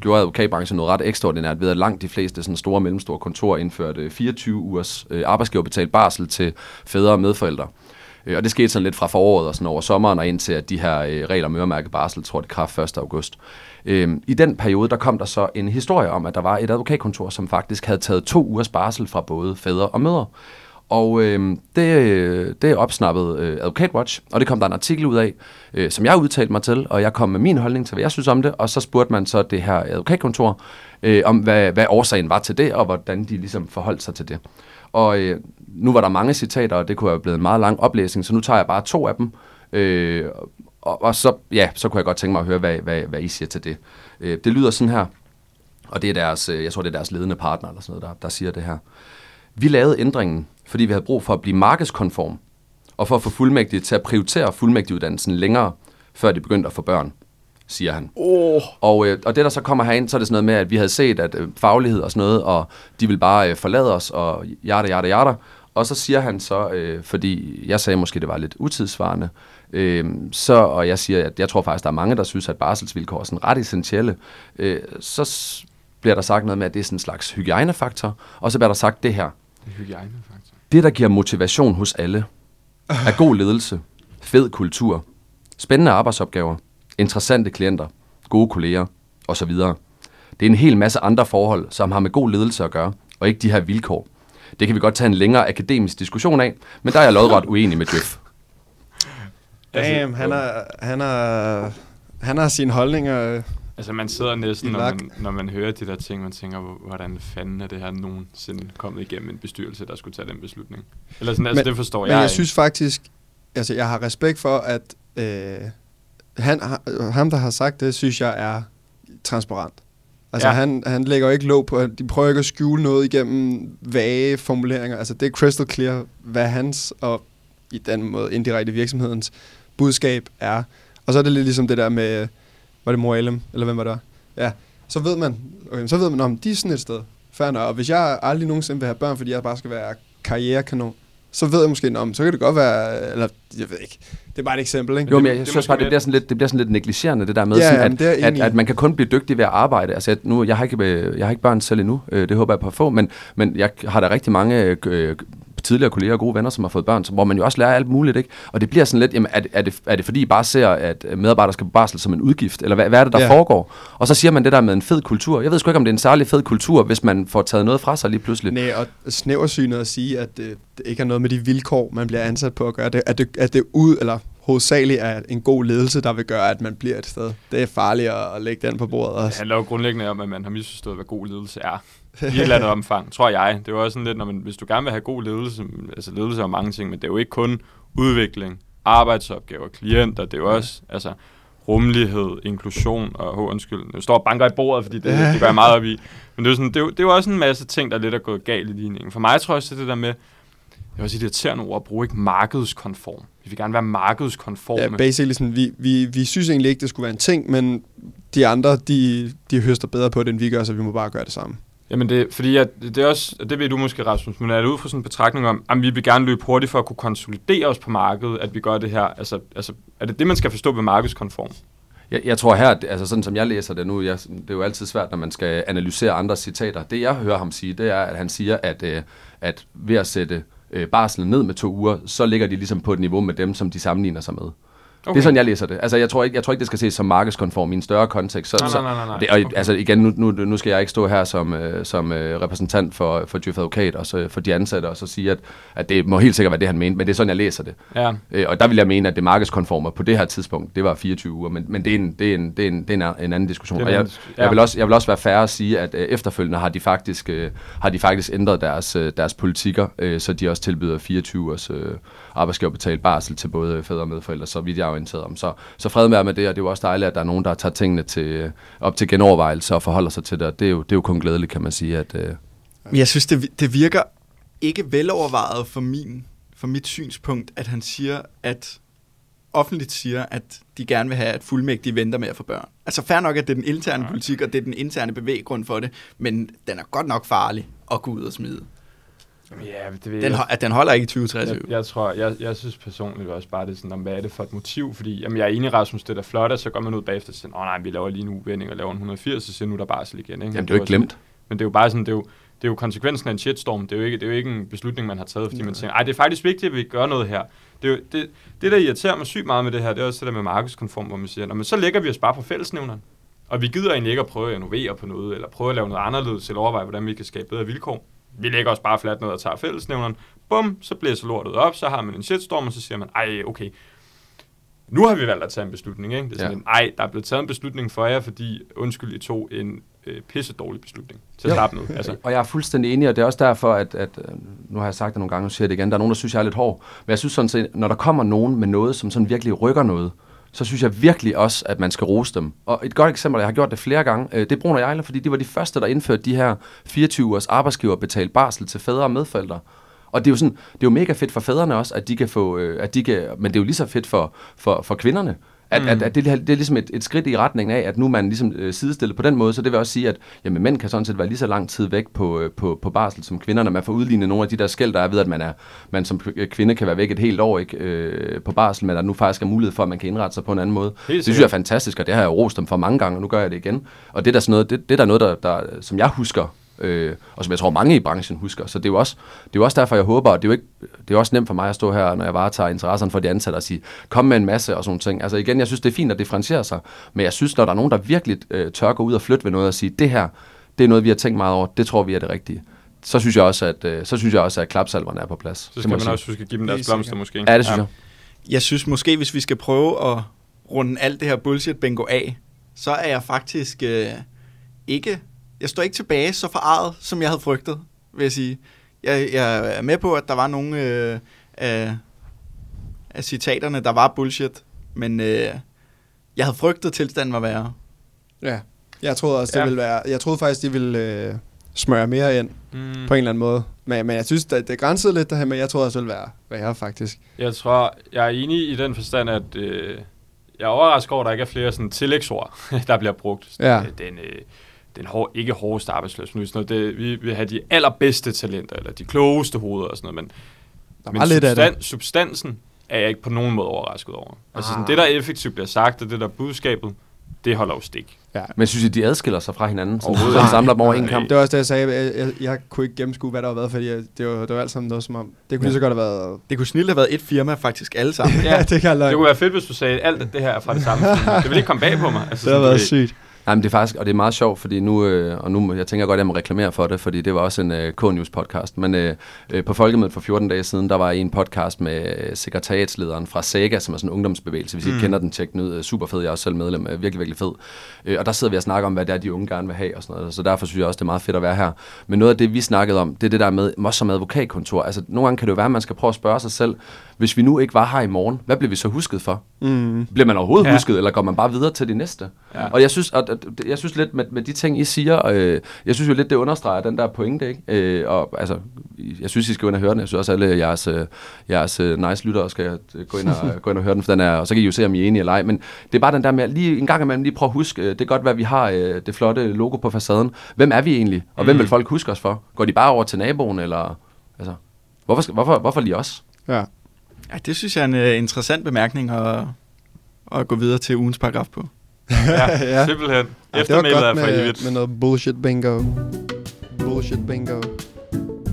gjorde advokatbranchen noget ret ekstraordinært ved, at langt de fleste sådan store og mellemstore kontorer indførte 24 ugers øh, arbejdsgiverbetalt barsel til fædre og medforældre. Øh, Øh, og det skete sådan lidt fra foråret og sådan over sommeren og indtil at de her øh, regler om øremærket barsel trådte kraft 1. august. Øhm, I den periode, der kom der så en historie om, at der var et advokatkontor, som faktisk havde taget to ugers barsel fra både fædre og mødre. Og øh, det, det opsnappede øh, Advocate Watch, og det kom der en artikel ud af, øh, som jeg udtalte mig til, og jeg kom med min holdning til, hvad jeg synes om det, og så spurgte man så det her advokatkontor, øh, om hvad, hvad årsagen var til det, og hvordan de ligesom forholdt sig til det. Og øh, nu var der mange citater, og det kunne have blevet en meget lang oplæsning, så nu tager jeg bare to af dem, øh, og, og så, ja, så kunne jeg godt tænke mig at høre, hvad, hvad, hvad I siger til det. Øh, det lyder sådan her, og det er deres, øh, jeg tror det er deres ledende partner eller sådan noget, der, der siger det her. Vi lavede ændringen, fordi vi havde brug for at blive markedskonform, og for at få fuldmægtige til at prioritere fuldmægtiguddannelsen længere, før de begyndte at få børn, siger han. Oh. Og, øh, og det, der så kommer herind, så er det sådan noget med, at vi havde set, at øh, faglighed og sådan noget, og de vil bare øh, forlade os, og jada, jada, jada. Og så siger han så, øh, fordi jeg sagde måske, det var lidt utidsvarende, øh, så, og jeg siger, at jeg tror faktisk, der er mange, der synes, at barselsvilkår er sådan ret essentielle, øh, så bliver der sagt noget med, at det er sådan en slags hygiejnefaktor, og så bliver der sagt det her. Hygiejne, faktisk. Det, der giver motivation hos alle, er god ledelse, fed kultur, spændende arbejdsopgaver, interessante klienter, gode kolleger osv. Det er en hel masse andre forhold, som har med god ledelse at gøre, og ikke de her vilkår. Det kan vi godt tage en længere akademisk diskussion af, men der er jeg lodret uenig med Jeff. <laughs> Damn, han har, han har, han har sine holdninger. Altså, man sidder næsten, når man, når man hører de der ting, man tænker, "Hvor- hvordan fanden er det her nogensinde kommet igennem en bestyrelse, der skulle tage den beslutning? Eller sådan, altså, Men- det forstår Men jeg jeg ikke. synes faktisk, altså jeg har respekt for, at øh, han, ha- ham, der har sagt det, synes jeg er transparent. Altså Ja. han, han lægger jo ikke låg på, de prøver ikke at skjule noget igennem vage formuleringer. Altså det er crystal clear, hvad hans og i den måde indirekte virksomhedens budskab er. Og så er det lidt ligesom det der med, var det Moralem, eller hvem var det? Ja, så ved man, okay, så ved man, om de er sådan et sted. Nok. Og hvis jeg aldrig nogensinde vil have børn, fordi jeg bare skal være karrierekanon, så ved jeg måske, om så kan det godt være, eller jeg ved ikke, det er bare et eksempel, ikke? Jo, men jeg, det jeg er synes bare, det bliver, sådan lidt, det bliver sådan lidt negligerende, det der med, Ja, sådan, jamen, at, det at, at, man kan kun blive dygtig ved at arbejde. Altså, at nu, jeg har ikke, øh, jeg har ikke børn selv endnu, øh, det håber jeg på at få, men, men jeg har da rigtig mange øh, tidligere kolleger og gode venner, som har fået børn, som, hvor man jo også lærer alt muligt, ikke? Og det bliver sådan lidt, jamen, er, det- er, det, er det fordi, I bare ser, at medarbejdere skal på barsel som en udgift, eller hvad, hvad er det, der Ja. foregår? Og så siger man det der med en fed kultur. Jeg ved sgu ikke, om det er en særlig fed kultur, hvis man får taget noget fra sig lige pludselig. Nej, og snæversynet at sige, at det, det ikke har noget med de vilkår, man bliver ansat på at gøre. Det, at, det, at det ud, eller hovedsageligt er en god ledelse, der vil gøre, at man bliver et sted. Det er farligt at, lægge den på bordet Det også. handler jo grundlæggende om, at man har misforstået, hvad god ledelse er. I et eller andet omfang, tror jeg. Det er jo også sådan lidt, når man, hvis du gerne vil have god ledelse, altså ledelse er mange ting, men det er jo ikke kun udvikling, arbejdsopgaver, klienter, det er jo også altså, rummelighed, inklusion og, oh, undskyld, nu står og banker i bordet, fordi det, det gør jeg meget op i. Men det er, jo sådan, det, er jo, det er jo også en masse ting, der lidt er gået galt i ligningen. For mig tror jeg også, det det der med, det er også et irriterende ord at bruge, ikke markedskonform. Vi vil gerne være markedskonforme. Ja, basically sådan, vi, vi, vi synes egentlig ikke, det skulle være en ting, men de andre, de, de høster bedre på det, end vi gør, så vi må bare gøre det samme. Jamen det, fordi at, det er også, og det ved du måske Rasmus, men er det ud fra sådan en betragtning om, at vi vil gerne løbe hurtigt for at kunne konsolidere os på markedet, at vi gør det her, altså, altså er det det, man skal forstå ved markedskonform? Jeg, jeg tror her, altså sådan som jeg læser det nu, jeg, det er jo altid svært, når man skal analysere andres citater. Det jeg hører ham sige, det er, at han siger, at, øh, at ved at sætte øh, barslen ned med to uger, så ligger de ligesom på et niveau med dem, som de sammenligner sig med. Okay. Det er sådan, jeg læser det. Altså, jeg tror ikke, jeg tror ikke det skal ses som markedskonform i en større kontekst. Så, Nej, nej, nej, nej. Det, og Okay. altså igen, nu, nu, nu skal jeg ikke stå her som, øh, som øh, repræsentant for, for Djøf Advokat og så, for de ansatte, og så sige, at, at det må helt sikkert være det, han mente, men det er sådan, jeg læser det. Ja, Øh, og der vil jeg mene, at det markedskonformer på det her tidspunkt, det var 24 uger, men, men det er en, det er en, det er en, det er en, en anden diskussion. Det er Og jeg, ja. jeg, vil også, jeg vil også være færre at sige, at øh, efterfølgende har de faktisk, øh, har de faktisk ændret deres, øh, deres politikker, øh, så de også tilbyder 24 ugers øh, arbejdsgiverbetalt barsel til både fædre og medforældre, så vidt jeg er orienteret om. Så, så fred med med det, og det er jo også dejligt, at der er nogen, der tager tingene til, øh, op til genovervejelse og forholder sig til det, og det er jo, det er jo kun glædeligt, kan man sige, at... Øh, jeg synes, det, det virker ikke velovervejet for, min, for mit synspunkt, at han siger, at offentligt siger, at de gerne vil have, at fuldmægtige venter med at få børn. Altså fair nok, at det er den interne politik, og det er den interne bevæggrund for det, men den er godt nok farlig at gå ud og smide. Ja det ved Den, jeg. at den holder ikke i 2023. Jeg, jeg tror, jeg, jeg synes personligt også bare, det er sådan, om, hvad er det for et motiv? Fordi jamen, jeg er enig, Rasmus, det er flot, at så går man ud bagefter og siger, åh nej, vi laver lige en uvending og laver en 180, så siger nu er der barsel igen. Ikke? jamen, det er jo ikke glemt. Men det er jo bare sådan, det er jo, det er jo konsekvensen af en shitstorm. Det er jo ikke, det er jo ikke en beslutning, man har taget, fordi man tænker, ej, det er faktisk vigtigt, at vi gør noget her. Det, er jo, det, det, der irriterer mig sygt meget med det her, det er også det der med markedskonform, hvor man siger, men så lægger vi os bare på fællesnævneren. Og vi gider egentlig ikke at prøve at innovere på noget, eller prøve at lave noget anderledes, eller overveje, hvordan vi kan skabe bedre vilkår. Vi lægger os bare fladt ned og tager fællesnævneren. Bum, så blæser lortet op, så har man en shitstorm, og så siger man, ej, okay, nu har vi valgt at tage en beslutning, ikke? Det er sådan Ja. en, ej, der er blevet taget en beslutning for jer, fordi, undskyld, I tog en øh, pisse dårlig beslutning til at starte med. Altså, Og jeg er fuldstændig enig, og det er også derfor, at, at øh, nu har jeg sagt det nogle gange, nu siger det igen, der er nogen, der synes, jeg er lidt hård. Men jeg synes sådan set, når der kommer nogen med noget, som sådan virkelig rykker noget, så synes jeg virkelig også, at man skal rose dem. Og et godt eksempel, jeg har gjort det flere gange, øh, det er Brun og Ejler, fordi de var de første, der indførte de her 24 ugers arbejdsgiver betalt barsel til fædre og medforældre. Og det er jo sådan, det er jo mega fedt for fædrene også, at de kan få, øh, at de kan, men det er jo lige så fedt for, for, for kvinderne. At, mm. at, at det, det er ligesom et, et skridt i retning af, at nu er man ligesom øh, sidestillet på den måde, så det vil også sige, at jamen, mænd kan sådan set være lige så lang tid væk på, øh, på, på barsel som kvinderne. Man får udlignet nogle af de der skæld, der er ved, at man, er, man som kvinde kan være væk et helt år ikke, øh, på barsel, men at nu faktisk er mulighed for, at man kan indrette sig på en anden måde. det synes jeg er fantastisk, og det har jeg rost dem for mange gange, og nu gør jeg det igen. Og det er der, sådan noget, det, det er der noget, der, der, som jeg husker, øh, og som jeg tror mange i branchen husker. Så det er jo også, det er jo også derfor, jeg håber, og det er jo ikke, det er også nemt for mig at stå her, når jeg varetager interesserne for de ansatte og sige, kom med en masse og sådan ting. Altså igen, jeg synes, det er fint at differentiere sig, men jeg synes, når der er nogen, der virkelig øh, tør gå ud og flytte ved noget og sige, det her, det er noget, vi har tænkt meget over, det tror vi er det rigtige. Så synes jeg også, at, øh, så synes jeg også, at klapsalverne er på plads. så skal man sige. også huske at give dem deres blomster måske. Ja, det synes jeg. Jeg synes måske, hvis vi skal prøve at runde alt det her bullshit-bingo af, så er jeg faktisk øh, ikke... Jeg står ikke tilbage så forarret, som jeg havde frygtet, vil jeg sige. Jeg, jeg er med på, at der var nogle øh, af, af citaterne, der var bullshit, men øh, jeg havde frygtet, at tilstanden var værre. Ja, jeg troede også, det Ja. ville være... Jeg troede faktisk, de ville øh, smøre mere ind Mm. på en eller anden måde. Men, men jeg synes, det, det grænsede lidt derhen, men jeg troede også, det ville være værre, faktisk. Jeg tror, jeg er enig i den forstand, at øh, jeg er overrasket over, at der ikke er flere sådan tillægsord, <laughs> der bliver brugt. Ja. Øh, Den, øh, den hår, ikke hårdeste arbejdsplads, men sådan noget, det, vi vil have de allerbedste talenter, eller de klogeste hoveder og sådan noget, men, Der men lidt af det. substan- substansen er jeg ikke på nogen måde overrasket over. Altså sådan, Ah. det, der effektivt bliver sagt, og det der budskabet, det holder jo stik. Men synes I, de adskiller sig fra hinanden? Sådan, Overhovedet så ikke. samler dem over en kamp? Det var også det, jeg sagde. Jeg, jeg, jeg kunne ikke gennemskue, hvad der var været, fordi jeg, det, var, det var alt sammen noget som om... Det kunne lige så godt have været... Det kunne snilt have været et firma, faktisk alle sammen. <laughs> Ja, det kan jeg Det kunne være fedt, hvis du sagde, at alt det her er fra det samme. firma. <laughs> det vil ikke komme bag på mig. Altså, Det har været ved- sygt. Nej, men det er faktisk, og det er meget sjovt, fordi nu, øh, og nu, jeg tænker godt, at jeg må reklamere for det, fordi det var også en øh, K-News podcast, men øh, øh, på Folkemødet for 14 dage siden, der var en podcast med øh, sekretariatslederen fra SEGA, som er sådan en ungdomsbevægelse, hvis I ikke kender den, tjek den ud, øh, super fed, jeg er også selv medlem, øh, virkelig, virkelig fed. Øh, og der sidder vi og snakker om, hvad det er, de unge gerne vil have og sådan noget, så derfor synes jeg også, det er meget fedt at være her. Men noget af det, vi snakkede om, det er det der med, også som advokatkontor, altså nogle gange kan det jo være, at man skal prøve at spørge sig selv, hvis vi nu ikke var her i morgen, hvad bliver vi så husket for? Mm. Bliver man overhovedet ja. Husket, eller går man bare videre til de næste? Ja. Og jeg synes, at, at, jeg synes lidt med, med de ting, I siger, øh, jeg synes jo lidt, det understreger den der pointe, ikke? Øh, og altså, jeg synes, I skal gå ind og høre den. Jeg synes også, alle jeres, øh, jeres øh, nice lyttere skal øh, gå ind, og, <laughs> gå ind og høre den, for den er, og så kan I jo se, om I er enige eller ej. Men det er bare den der med, lige en gang imellem lige prøve at huske, øh, det er godt, hvad vi har øh, det flotte logo på facaden. Hvem er vi egentlig? Og hvem vil folk huske os for? Går de bare over til naboen, eller... Altså, hvorfor, hvorfor, hvorfor lige os? Ja. Ja, det synes jeg er en uh, interessant bemærkning at, at gå videre til ugens paragraf på. <laughs> Ja, Ja. simpelthen. Ja, det var Eftermælet er for med, evigt. med noget bullshit bingo. Bullshit bingo.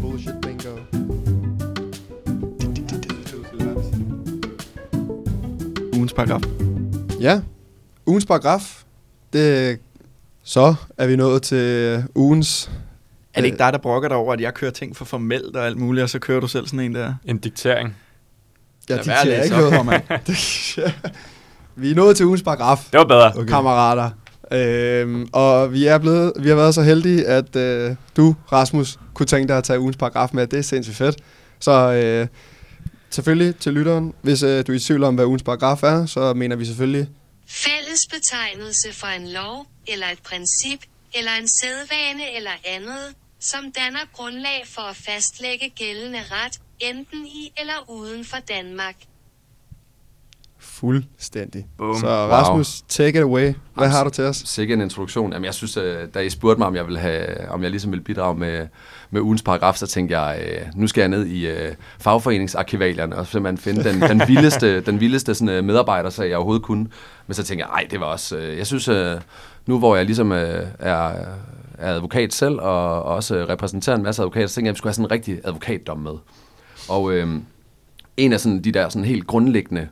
Bullshit bingo. Ugens paragraf. Ja, ugens paragraf. Det, så er vi nået til ugens... Er det ikke dig, der brokker dig over, at jeg kører ting for formelt og alt muligt, og så kører du selv sådan en der? En diktering. Jeg dikterer ikke noget. formand. <laughs> Vi er nået til ugens paragraf. Det var bedre. okay. kammerater. Øhm, og vi er blevet, vi har været så heldige, at øh, du, Rasmus, kunne tænke dig at tage ugens paragraf med. Det er sindssygt fedt. Så øh, selvfølgelig til lytteren, hvis øh, du er i tvivl om, hvad ugens paragraf er, så mener vi selvfølgelig, Fælles betegnelse for en lov, eller et princip, eller en sædvane eller andet, som danner grundlag for at fastlægge gældende ret, enten i eller uden for Danmark. fuldstændig. Boom. Så Rasmus, take it away. Hvad Jamen, har du til os? Sikke en introduktion. Jamen, jeg synes, øh, da I spurgte mig, om jeg, ville have, om jeg ligesom ville bidrage med, med ugens paragraf, så tænkte jeg, øh, nu skal jeg ned i øh, fagforeningsarkivalierne og simpelthen finde den, den vildeste, <laughs> den vildeste sådan, øh, medarbejdersag, jeg overhovedet kunne. Men så tænkte jeg, nej, det var også... Øh, jeg synes, øh, nu hvor jeg ligesom øh, er, er advokat selv, og også repræsenterer en masse advokater, så tænkte jeg, at vi skulle have sådan en rigtig advokatdom med. Og øh, en af sådan, de der sådan helt grundlæggende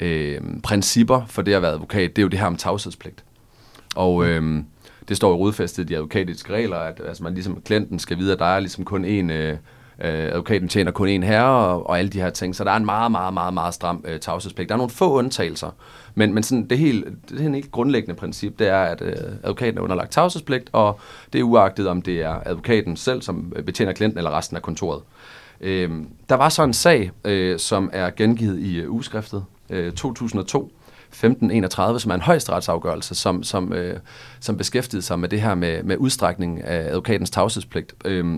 øh, principper for det at være advokat, det er jo det her om tavshedspligt. Og øh, det står jo rodfæstet i de advokatiske regler, at altså, man ligesom, klienten skal vide, at der er ligesom kun en, øh, øh, advokaten tjener kun en herre, og, og alle de her ting. Så der er en meget, meget, meget, meget stram øh, tavshedspligt. Der er nogle få undtagelser, men, men sådan det, helt, det helt grundlæggende princip, det er, at øh, advokaten er underlagt tavshedspligt, og det er uagtet, om det er advokaten selv, som betjener klienten, eller resten af kontoret. Øh, der var så en sag, øh, som er gengivet i øh, ugeskriftet øh, 2002, 1531, som er en højesteretsafgørelse, som, som, øh, som beskæftigede sig med det her med, med udstrækning af advokatens tavshedspligt. Øh,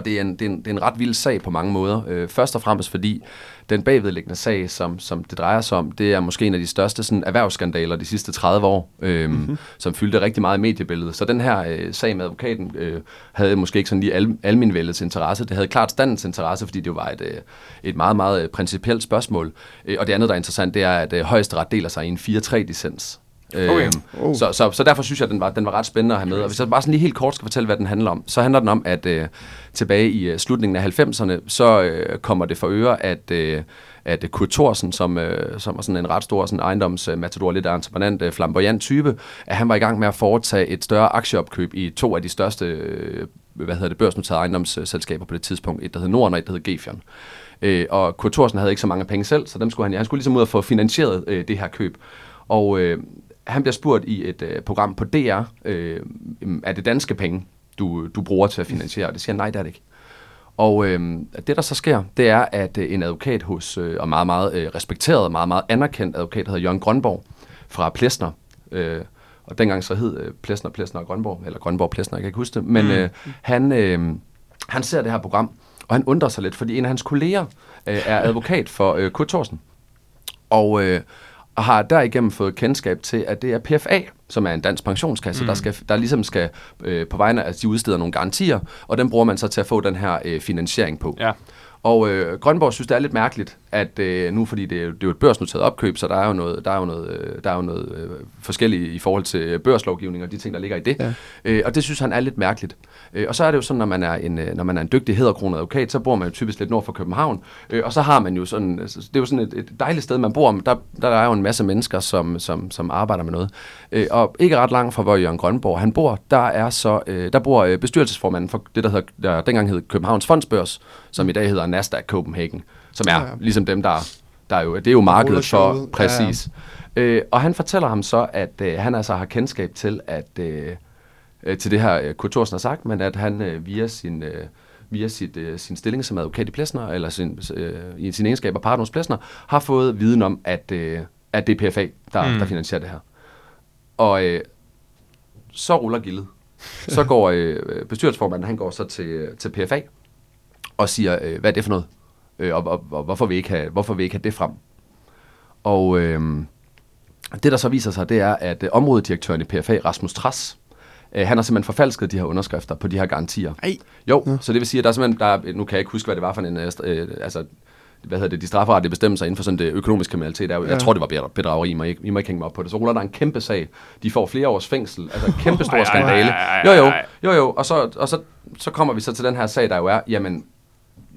og det er, en, det, er en, det er en ret vild sag på mange måder. Øh, først og fremmest fordi den bagvedliggende sag, som, som det drejer sig om, det er måske en af de største sådan, erhvervsskandaler de sidste 30 år, øh, mm-hmm. som fyldte rigtig meget i mediebilledet. Så den her øh, sag med advokaten øh, havde måske ikke sådan lige al, alminvældets interesse. Det havde klart standens interesse, fordi det jo var et, øh, et meget, meget principielt spørgsmål. Øh, og det andet, der er interessant, det er, at øh, højesteret deler sig i en 4-3-licens. Okay. Øhm, Oh. så, så, så derfor synes jeg, at den var, den var ret spændende at have med. Og hvis jeg bare sådan lige helt kort skal fortælle, hvad den handler om, så handler den om, at øh, tilbage i øh, slutningen af 90'erne, så øh, kommer det for øre, at, øh, at Kurt Thorsen, som, øh, som var sådan en ret stor sådan ejendomsmatador, lidt entreprenant, øh, flamboyant type, at han var i gang med at foretage et større aktieopkøb i to af de største øh, hvad hedder det, børsnoterede ejendomsselskaber på det tidspunkt. Et, der hed Norden, og et, der hed Gefion. Øh, og Kurt Thorsen havde ikke så mange penge selv, så dem skulle han, han skulle ligesom ud og få finansieret øh, det her køb. Og øh, han bliver spurgt i et øh, program på DR, øh, er det danske penge, du, du bruger til at finansiere? Og det siger han, nej, det er det ikke. Og øh, det, der så sker, det er, at øh, en advokat hos, øh, og meget, meget øh, respekteret, meget, meget anerkendt advokat, der hedder Jørgen Grønborg fra Plesner, øh, og dengang så hed øh, Plesner, Plesner og Grønborg, eller Grønborg, Plesner, jeg kan ikke huske det, men øh, han, øh, han ser det her program, og han undrer sig lidt, fordi en af hans kolleger øh, er advokat for øh, Kurt Thorsen. Og, øh, og har derigennem fået kendskab til, at det er PFA, som er en dansk pensionskasse, mm. der, skal, der ligesom skal øh, på vegne af, de udsteder nogle garantier, og den bruger man så til at få den her øh, finansiering på. Ja. Og øh, Grønborg synes, det er lidt mærkeligt, at øh, nu, fordi det, er det er jo et børsnoteret opkøb, så der er jo noget, der er jo noget, øh, der er jo noget øh, forskelligt i forhold til børslovgivning og de ting, der ligger i det. Ja. Øh, og det synes han er lidt mærkeligt. Øh, og så er det jo sådan, når man er en, øh, når man er en dygtig hæderkronet advokat, så bor man jo typisk lidt nord for København. Øh, og så har man jo sådan, altså, det er jo sådan et, et dejligt sted, man bor. Der, der er jo en masse mennesker, som, som, som arbejder med noget. Øh, og ikke ret langt fra, hvor Jørgen Grønborg han bor, der er så, øh, der bor øh, bestyrelsesformanden for det, der, hedder, der dengang hed Københavns Fondsbørs, som i dag hedder Nasdaq Copenhagen, som er Ja, ja. ligesom dem, der, der er jo, det er jo markedet for, showet. Ja, ja. præcis. Øh, og han fortæller ham så, at øh, han altså har kendskab til, at øh, øh, til det her, øh, Kurt Thorsen har sagt, men at han øh, via sin... Øh, via sit, øh, sin stilling som advokat i Plesner, eller sin, øh, i sin egenskab af partner hos Plesner, har fået viden om, at, øh, at det er PFA, der. Mm. der finansierer det her. Og øh, så ruller gildet. Så <laughs> går øh, bestyrelsesformanden, han går så til, til PFA og siger, øh, hvad er det for noget? Øh, og, og, og hvorfor, vil I ikke have, hvorfor vil I ikke have det frem? Og øh, det, der så viser sig, det er, at øh, områdedirektøren i PFA, Rasmus Tras, øh, han har simpelthen forfalsket de her underskrifter på de her garantier. Ej. Jo, ja. så det vil sige, at der er simpelthen, der er, nu kan jeg ikke huske, hvad det var for en, øh, øh, altså, hvad hedder det, de strafferetlige bestemmelser inden for sådan det økonomiske kriminalitet. Jo, ja. Jeg tror, det var bedre- bedrageri, I må ikke, I må ikke hænge mig op på det. Så ruller der en kæmpe sag. De får flere års fængsel, altså en kæmpe stor skandale. Jo, jo, jo, jo, og, så, og så, så kommer vi så til den her sag, der jo er, jamen,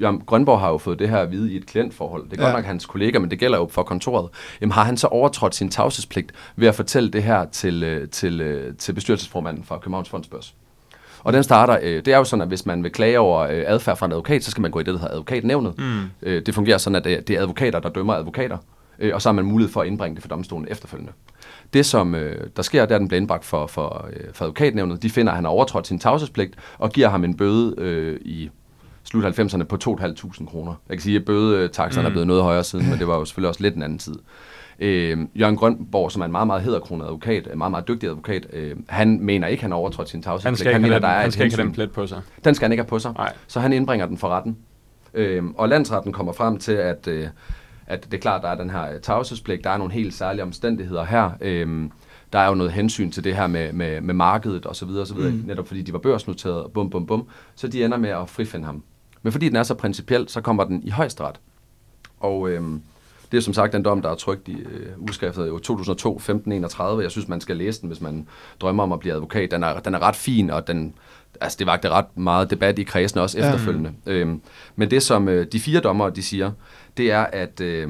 Jørgen Grønborg har jo fået det her at vide i et klientforhold. Det er ja. Godt nok hans kollega, men det gælder jo for kontoret. Jamen har han så overtrådt sin tavshedspligt ved at fortælle det her til, øh, til, øh, til bestyrelsesformanden fra Københavns Fondsbørs? Og den starter, øh, det er jo sådan, at hvis man vil klage over øh, adfærd fra en advokat, så skal man gå i det, der hedder advokatnævnet. Mm. Øh, det fungerer sådan, at det, det er advokater, der dømmer advokater, øh, og så har man mulighed for at indbringe det for domstolen efterfølgende. Det, som øh, der sker, det er, den bliver indbragt for, for, øh, for advokatnævnet. De finder, at han har overtrådt sin tavshedspligt, og giver ham en bøde øh, i slut 90'erne på 2.500 kroner. Jeg kan sige, at bødetakserne mm. er blevet noget højere siden, men det var jo selvfølgelig også lidt en anden tid. Øh, Jørgen Grønborg, som er en meget, meget hedderkronet advokat, en meget, meget dygtig advokat, øh, han mener ikke, han har overtrådt sin tavshedspligt. Han skal mener, have, der den, er han skal ikke have den plet på sig. Den skal han ikke have på sig. Nej. Så han indbringer den for retten. Øhm, og landsretten kommer frem til, at, øh, at det er klart, der er den her øh, tavshedspligt. Der er nogle helt særlige omstændigheder her. Øhm, der er jo noget hensyn til det her med, med, med markedet osv. osv. Mm. Netop fordi de var børsnoteret, bum, bum, bum. Så de ender med at frifinde ham. Men fordi den er så principiel, så kommer den i højesteret. Og øhm, det er som sagt den dom, der er trygt i øh, udskriftet jo 2002 1531. Jeg synes, man skal læse den, hvis man drømmer om at blive advokat. Den er, den er ret fin, og den, altså, det vagte ret meget debat i kredsen også Ja. efterfølgende. Øhm, men det, som øh, de fire dommere de siger, det er, at, øh,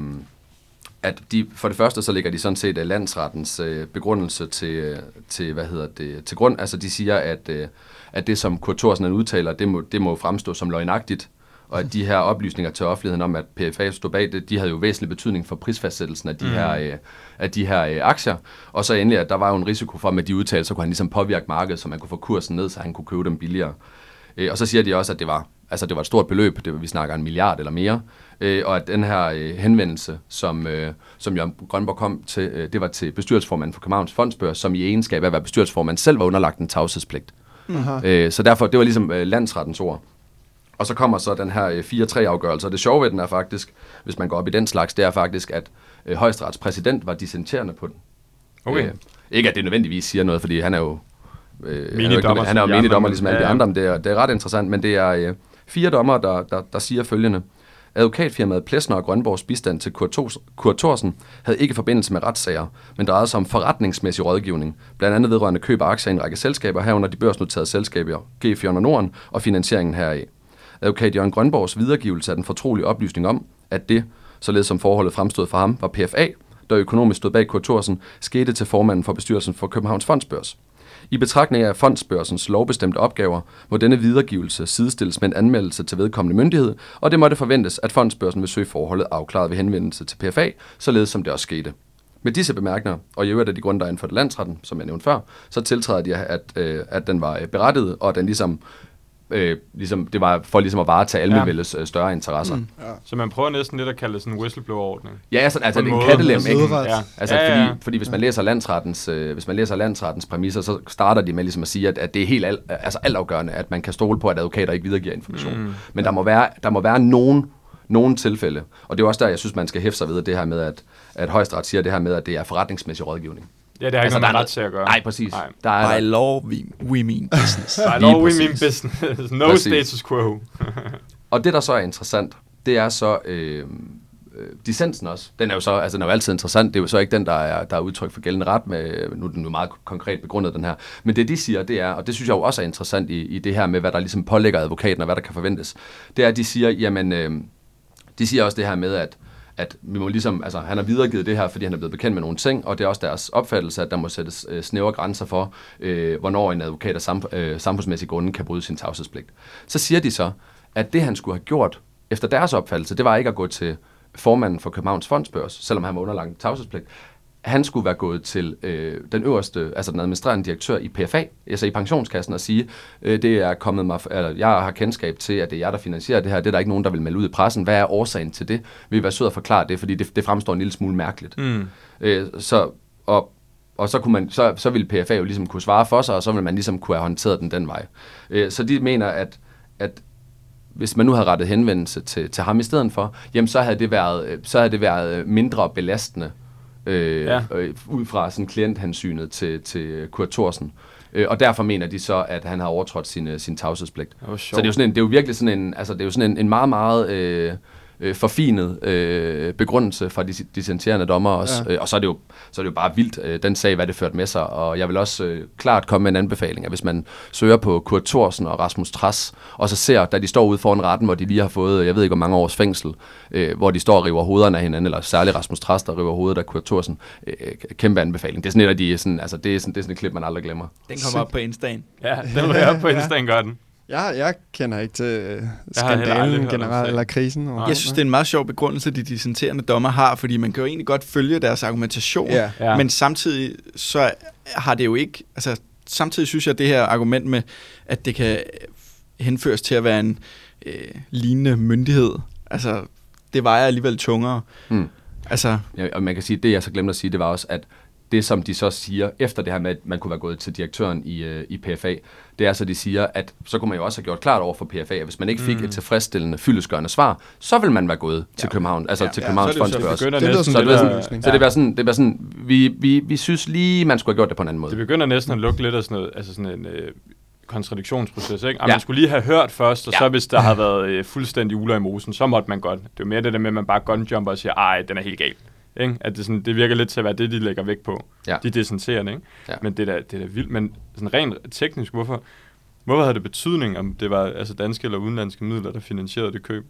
at de, for det første så lægger de sådan set øh, landsrettens øh, begrundelse til, øh, til, hvad hedder det, til grund. Altså de siger, at, øh, at det, som Kurt Thorsen udtaler, det må, det må fremstå som løgnagtigt, og at de her oplysninger til offentligheden om, at PFA stod bag det, de havde jo væsentlig betydning for prisfastsættelsen af de, mm. her, øh, af de her øh, aktier. Og så endelig, at der var jo en risiko for, at med de udtalelser, kunne han ligesom påvirke markedet, så man kunne få kursen ned, så han kunne købe dem billigere. Øh, og så siger de også, at det var, altså det var et stort beløb, det, var- vi snakker en milliard eller mere, øh, og at den her øh, henvendelse, som, øh, som Jørgen Grønborg kom til, øh, det var til bestyrelsesformanden for Københavns Fondsbørs, som i egenskab af at være bestyrelsesformand selv var underlagt en tavshedspligt. Aha. Øh, så derfor, det var ligesom øh, landsrettens ord. Og så kommer så den her øh, 4-3-afgørelse, og det sjove ved den er faktisk, hvis man går op i den slags, det er faktisk, at øh, højesterets præsident var dissenterende på den. Okay. Øh, ikke at det nødvendigvis siger noget, fordi han er jo øh, han er jo, ikke, han er jo minidommer andre, ligesom alle de andre, men det er, det er ret interessant, men det er øh, fire dommer, der, der, der siger følgende. Advokatfirmaet Plesner og Grønborgs bistand til Kurt, Thors, Kurt Thorsen havde ikke forbindelse med retssager, men drejede sig om forretningsmæssig rådgivning, blandt andet vedrørende køb af aktier i en række selskaber, herunder de børsnoterede selskaber G4 Norden og finansieringen heraf. Advokat Jørgen Grønborgs videregivelse af den fortrolige oplysning om, at det, således som forholdet fremstod for ham, var PFA, der økonomisk stod bag Kurt Thorsen, skete til formanden for bestyrelsen for Københavns Fondsbørs. I betragtning af fondsbørsens lovbestemte opgaver, må denne videregivelse sidestilles med en anmeldelse til vedkommende myndighed, og det måtte forventes, at fondsbørsen vil søge forholdet afklaret ved henvendelse til PFA, således som det også skete. Med disse bemærkninger, og i øvrigt af de grunde, der er indført landsretten, som jeg nævnte før, så tiltræder de, at, øh, at den var øh, berettiget, og at den ligesom, øh, ligesom, det var for ligesom at varetage almenvældets øh, større interesser. Mm. Så man prøver næsten lidt at kalde det sådan en whistleblower-ordning. Ja, altså, altså På det en er en kattelem, ikke? Ja. Altså, ja, ja. Fordi, fordi hvis man læser landsrettens, øh, hvis man læser landsrettens præmisser, så starter de med ligesom at sige, at, at det er helt al, altså altafgørende, at man kan stole på, at advokater ikke videregiver information. Mm. Men der må være, der må være nogen, nogen tilfælde, og det er også der, jeg synes, man skal hæfte sig ved det her med, at, at højesteret siger det her med, at det er forretningsmæssig rådgivning. Ja, det har Altså, ikke noget er ret til at gøre. Nej, præcis. Nej. Der er, By law, we, we mean business. <laughs> By law, we mean business. <laughs> No Præcis. status quo. <laughs> Og det, der så er interessant, det er så øh, øh, dissensen også. Den er jo så, altså den er jo altid interessant. Det er jo så ikke den, der er, der er udtryk for gældende ret. Med, nu er den jo meget konkret begrundet, den her. Men det, de siger, det er, og det synes jeg jo også er interessant i, i det her med, hvad der ligesom pålægger advokaten, og hvad der kan forventes, det er, at de siger, jamen, øh, de siger også det her med, at at vi må ligesom, altså han har videregivet det her, fordi han er blevet bekendt med nogle ting, og det er også deres opfattelse, at der må sættes øh, snævre grænser for, øh, hvornår en advokat af sam- øh, samfundsmæssige grunde kan bryde sin tavshedspligt. Så siger de så, at det han skulle have gjort, efter deres opfattelse, det var ikke at gå til formanden for Københavns Fondsbørs, selvom han var underlagt tavshedspligt. Han skulle være gået til øh, den øverste, altså den administrerende direktør i PFA, altså i pensionskassen, og sige, øh, det er kommet mig, eller jeg har kendskab til, at det er jer, der finansierer det her. Det er der ikke nogen, der vil melde ud i pressen. Hvad er årsagen til det? Vil I være sød at forklare det, fordi det, det fremstår en lille smule mærkeligt. Mm. Øh, så, og, og så, kunne man, så, så ville PFA jo ligesom kunne svare for sig, og så ville man ligesom kunne have håndteret den den vej. Øh, så de mener, at, at hvis man nu havde rettet henvendelse til, til ham i stedet for, jamen så havde det været, øh, så havde det været øh, mindre belastende øh, Ja. øh, ud fra sådan klienthensynet til, til Kurt Thorsen. Øh, og derfor mener de så, at han har overtrådt sin, øh, sin tavshedspligt. Det Så det er jo sådan en, det er jo virkelig sådan en, altså det er jo sådan en, en meget, meget øh, øh, forfinet øh, begrundelse fra de dissenterende dommer også. Ja. Øh, og så er, det jo, så er det jo bare vildt, øh, den sag, hvad det førte med sig. Og jeg vil også øh, klart komme med en anbefaling, at hvis man søger på Kurt Thorsen og Rasmus Tras, og så ser, da de står ude foran retten, hvor de lige har fået, jeg ved ikke hvor mange års fængsel, øh, hvor de står og river hovederne af hinanden, eller særligt Rasmus Tras, der river hovedet af Kurt Thorsen. Øh, kæmpe anbefaling. Det er sådan et af de, sådan, altså det er sådan, det er sådan et klip, man aldrig glemmer. Den kommer op på Insta'en. Ja, den jeg op på Instagram, gør den. Jeg, jeg kender ikke til øh, skandalen generelt, eller krisen. Nej. Jeg synes, det er en meget sjov begrundelse, de dissenterende dommer har, fordi man kan jo egentlig godt følge deres argumentation, Ja. Ja. men samtidig så har det jo ikke, altså samtidig synes jeg, at det her argument med, at det kan henføres til at være en øh, lignende myndighed, altså det vejer alligevel tungere. Mm. Altså, Ja, og man kan sige, det jeg så glemte at sige, det var også, at det som de så siger, efter det her med, at man kunne være gået til direktøren i, øh, i PFA, det er så, de siger, at så kunne man jo også have gjort klart over for PFA, at hvis man ikke fik mm. et tilfredsstillende, fyldesgørende svar, så vil man være gået til København, altså Ja, til ja, Københavns er det så Fondsbørs. Det Så det det, der var løsning. sådan, så det var sådan, det sådan vi, vi, vi synes lige, man skulle have gjort det på en anden måde. Det begynder næsten at lugte lidt af sådan noget, altså sådan en øh, kontradiktionsproces, ikke? Og Ja. man skulle lige have hørt først, og Ja. så hvis der havde været øh, fuldstændig uler i mosen, så måtte man godt. Det er jo mere det der med, at man bare gunjumper og siger, ej, den er helt gal. Ikke? At det, sådan, det virker lidt til at være det, de lægger vægt på. Ja. De dissenterende, ikke? Ja. Men det er, da, det er da vildt. Men sådan rent teknisk, hvorfor, hvorfor havde det betydning, om det var altså danske eller udenlandske midler, der finansierede det køb?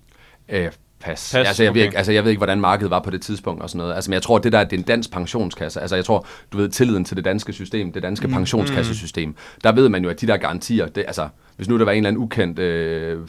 Øh, pas. Pas, altså, jeg ved okay. ikke, altså, jeg ved ikke, hvordan markedet var på det tidspunkt og sådan noget. Altså, men jeg tror, det der, det er en dansk pensionskasse. Altså, jeg tror, du ved, tilliden til det danske system, det danske mm. pensionskassesystem, der ved man jo, at de der garantier, det, altså, hvis nu der var en eller anden ukendt øh,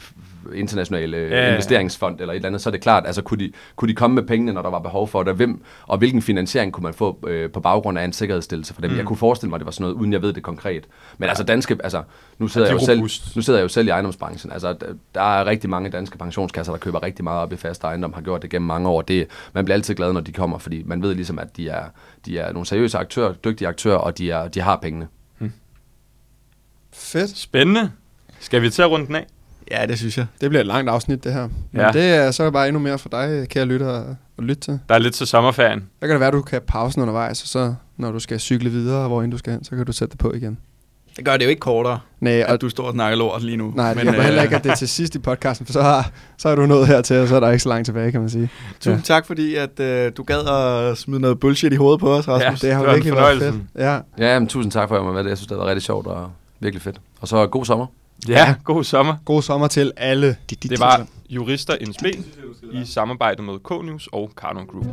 international øh, Ja, ja, ja. investeringsfond eller et eller andet, så er det klart, altså, kunne de, kunne de komme med pengene, når der var behov for det, og, hvem, og hvilken finansiering kunne man få øh, på baggrund af en sikkerhedsstillelse for dem. Mm. Jeg kunne forestille mig, at det var sådan noget, uden jeg ved det konkret. Men altså, danske, altså, nu sidder, Ja, jeg jo selv, nu sidder jeg jo selv i ejendomsbranchen. Altså, der, der er rigtig mange danske pensionskasser, der køber rigtig meget op i fast ejendom, har gjort det gennem mange år. Det, man bliver altid glad, når de kommer, fordi man ved ligesom, at de er, de er nogle seriøse aktører, dygtige aktører, og de, er, de har pengene. Fedt. Spændende. Skal vi til at runde den af? Ja, det synes jeg. Det bliver et langt afsnit, det her. Men Ja. ja. det er så bare endnu mere for dig, kære lytter, at- lytte til. Der er lidt til sommerferien. Så kan det være, at du kan pausen undervejs, og så når du skal cykle videre, hvor end du skal hen, så kan du sætte det på igen. Det gør det jo ikke kortere, Nej, og at du står og snakker lort lige nu. Nej, det Men, øh, heller ikke, at det er til sidst i podcasten, for så har, så har du nået hertil, og så er der ikke så langt tilbage, kan man sige. Tusind tak, fordi at, øh, du gad at smide noget bullshit i hovedet på os, Rasmus. Det har det en virkelig været fedt. Ja. Ja, men tusind tak for, at jeg var med det. Jeg synes, det var rigtig sjovt og virkelig fedt. Og så god sommer. Ja, god sommer. God sommer til alle. Det var Jurister NSB i samarbejde med K-News og Carno Group.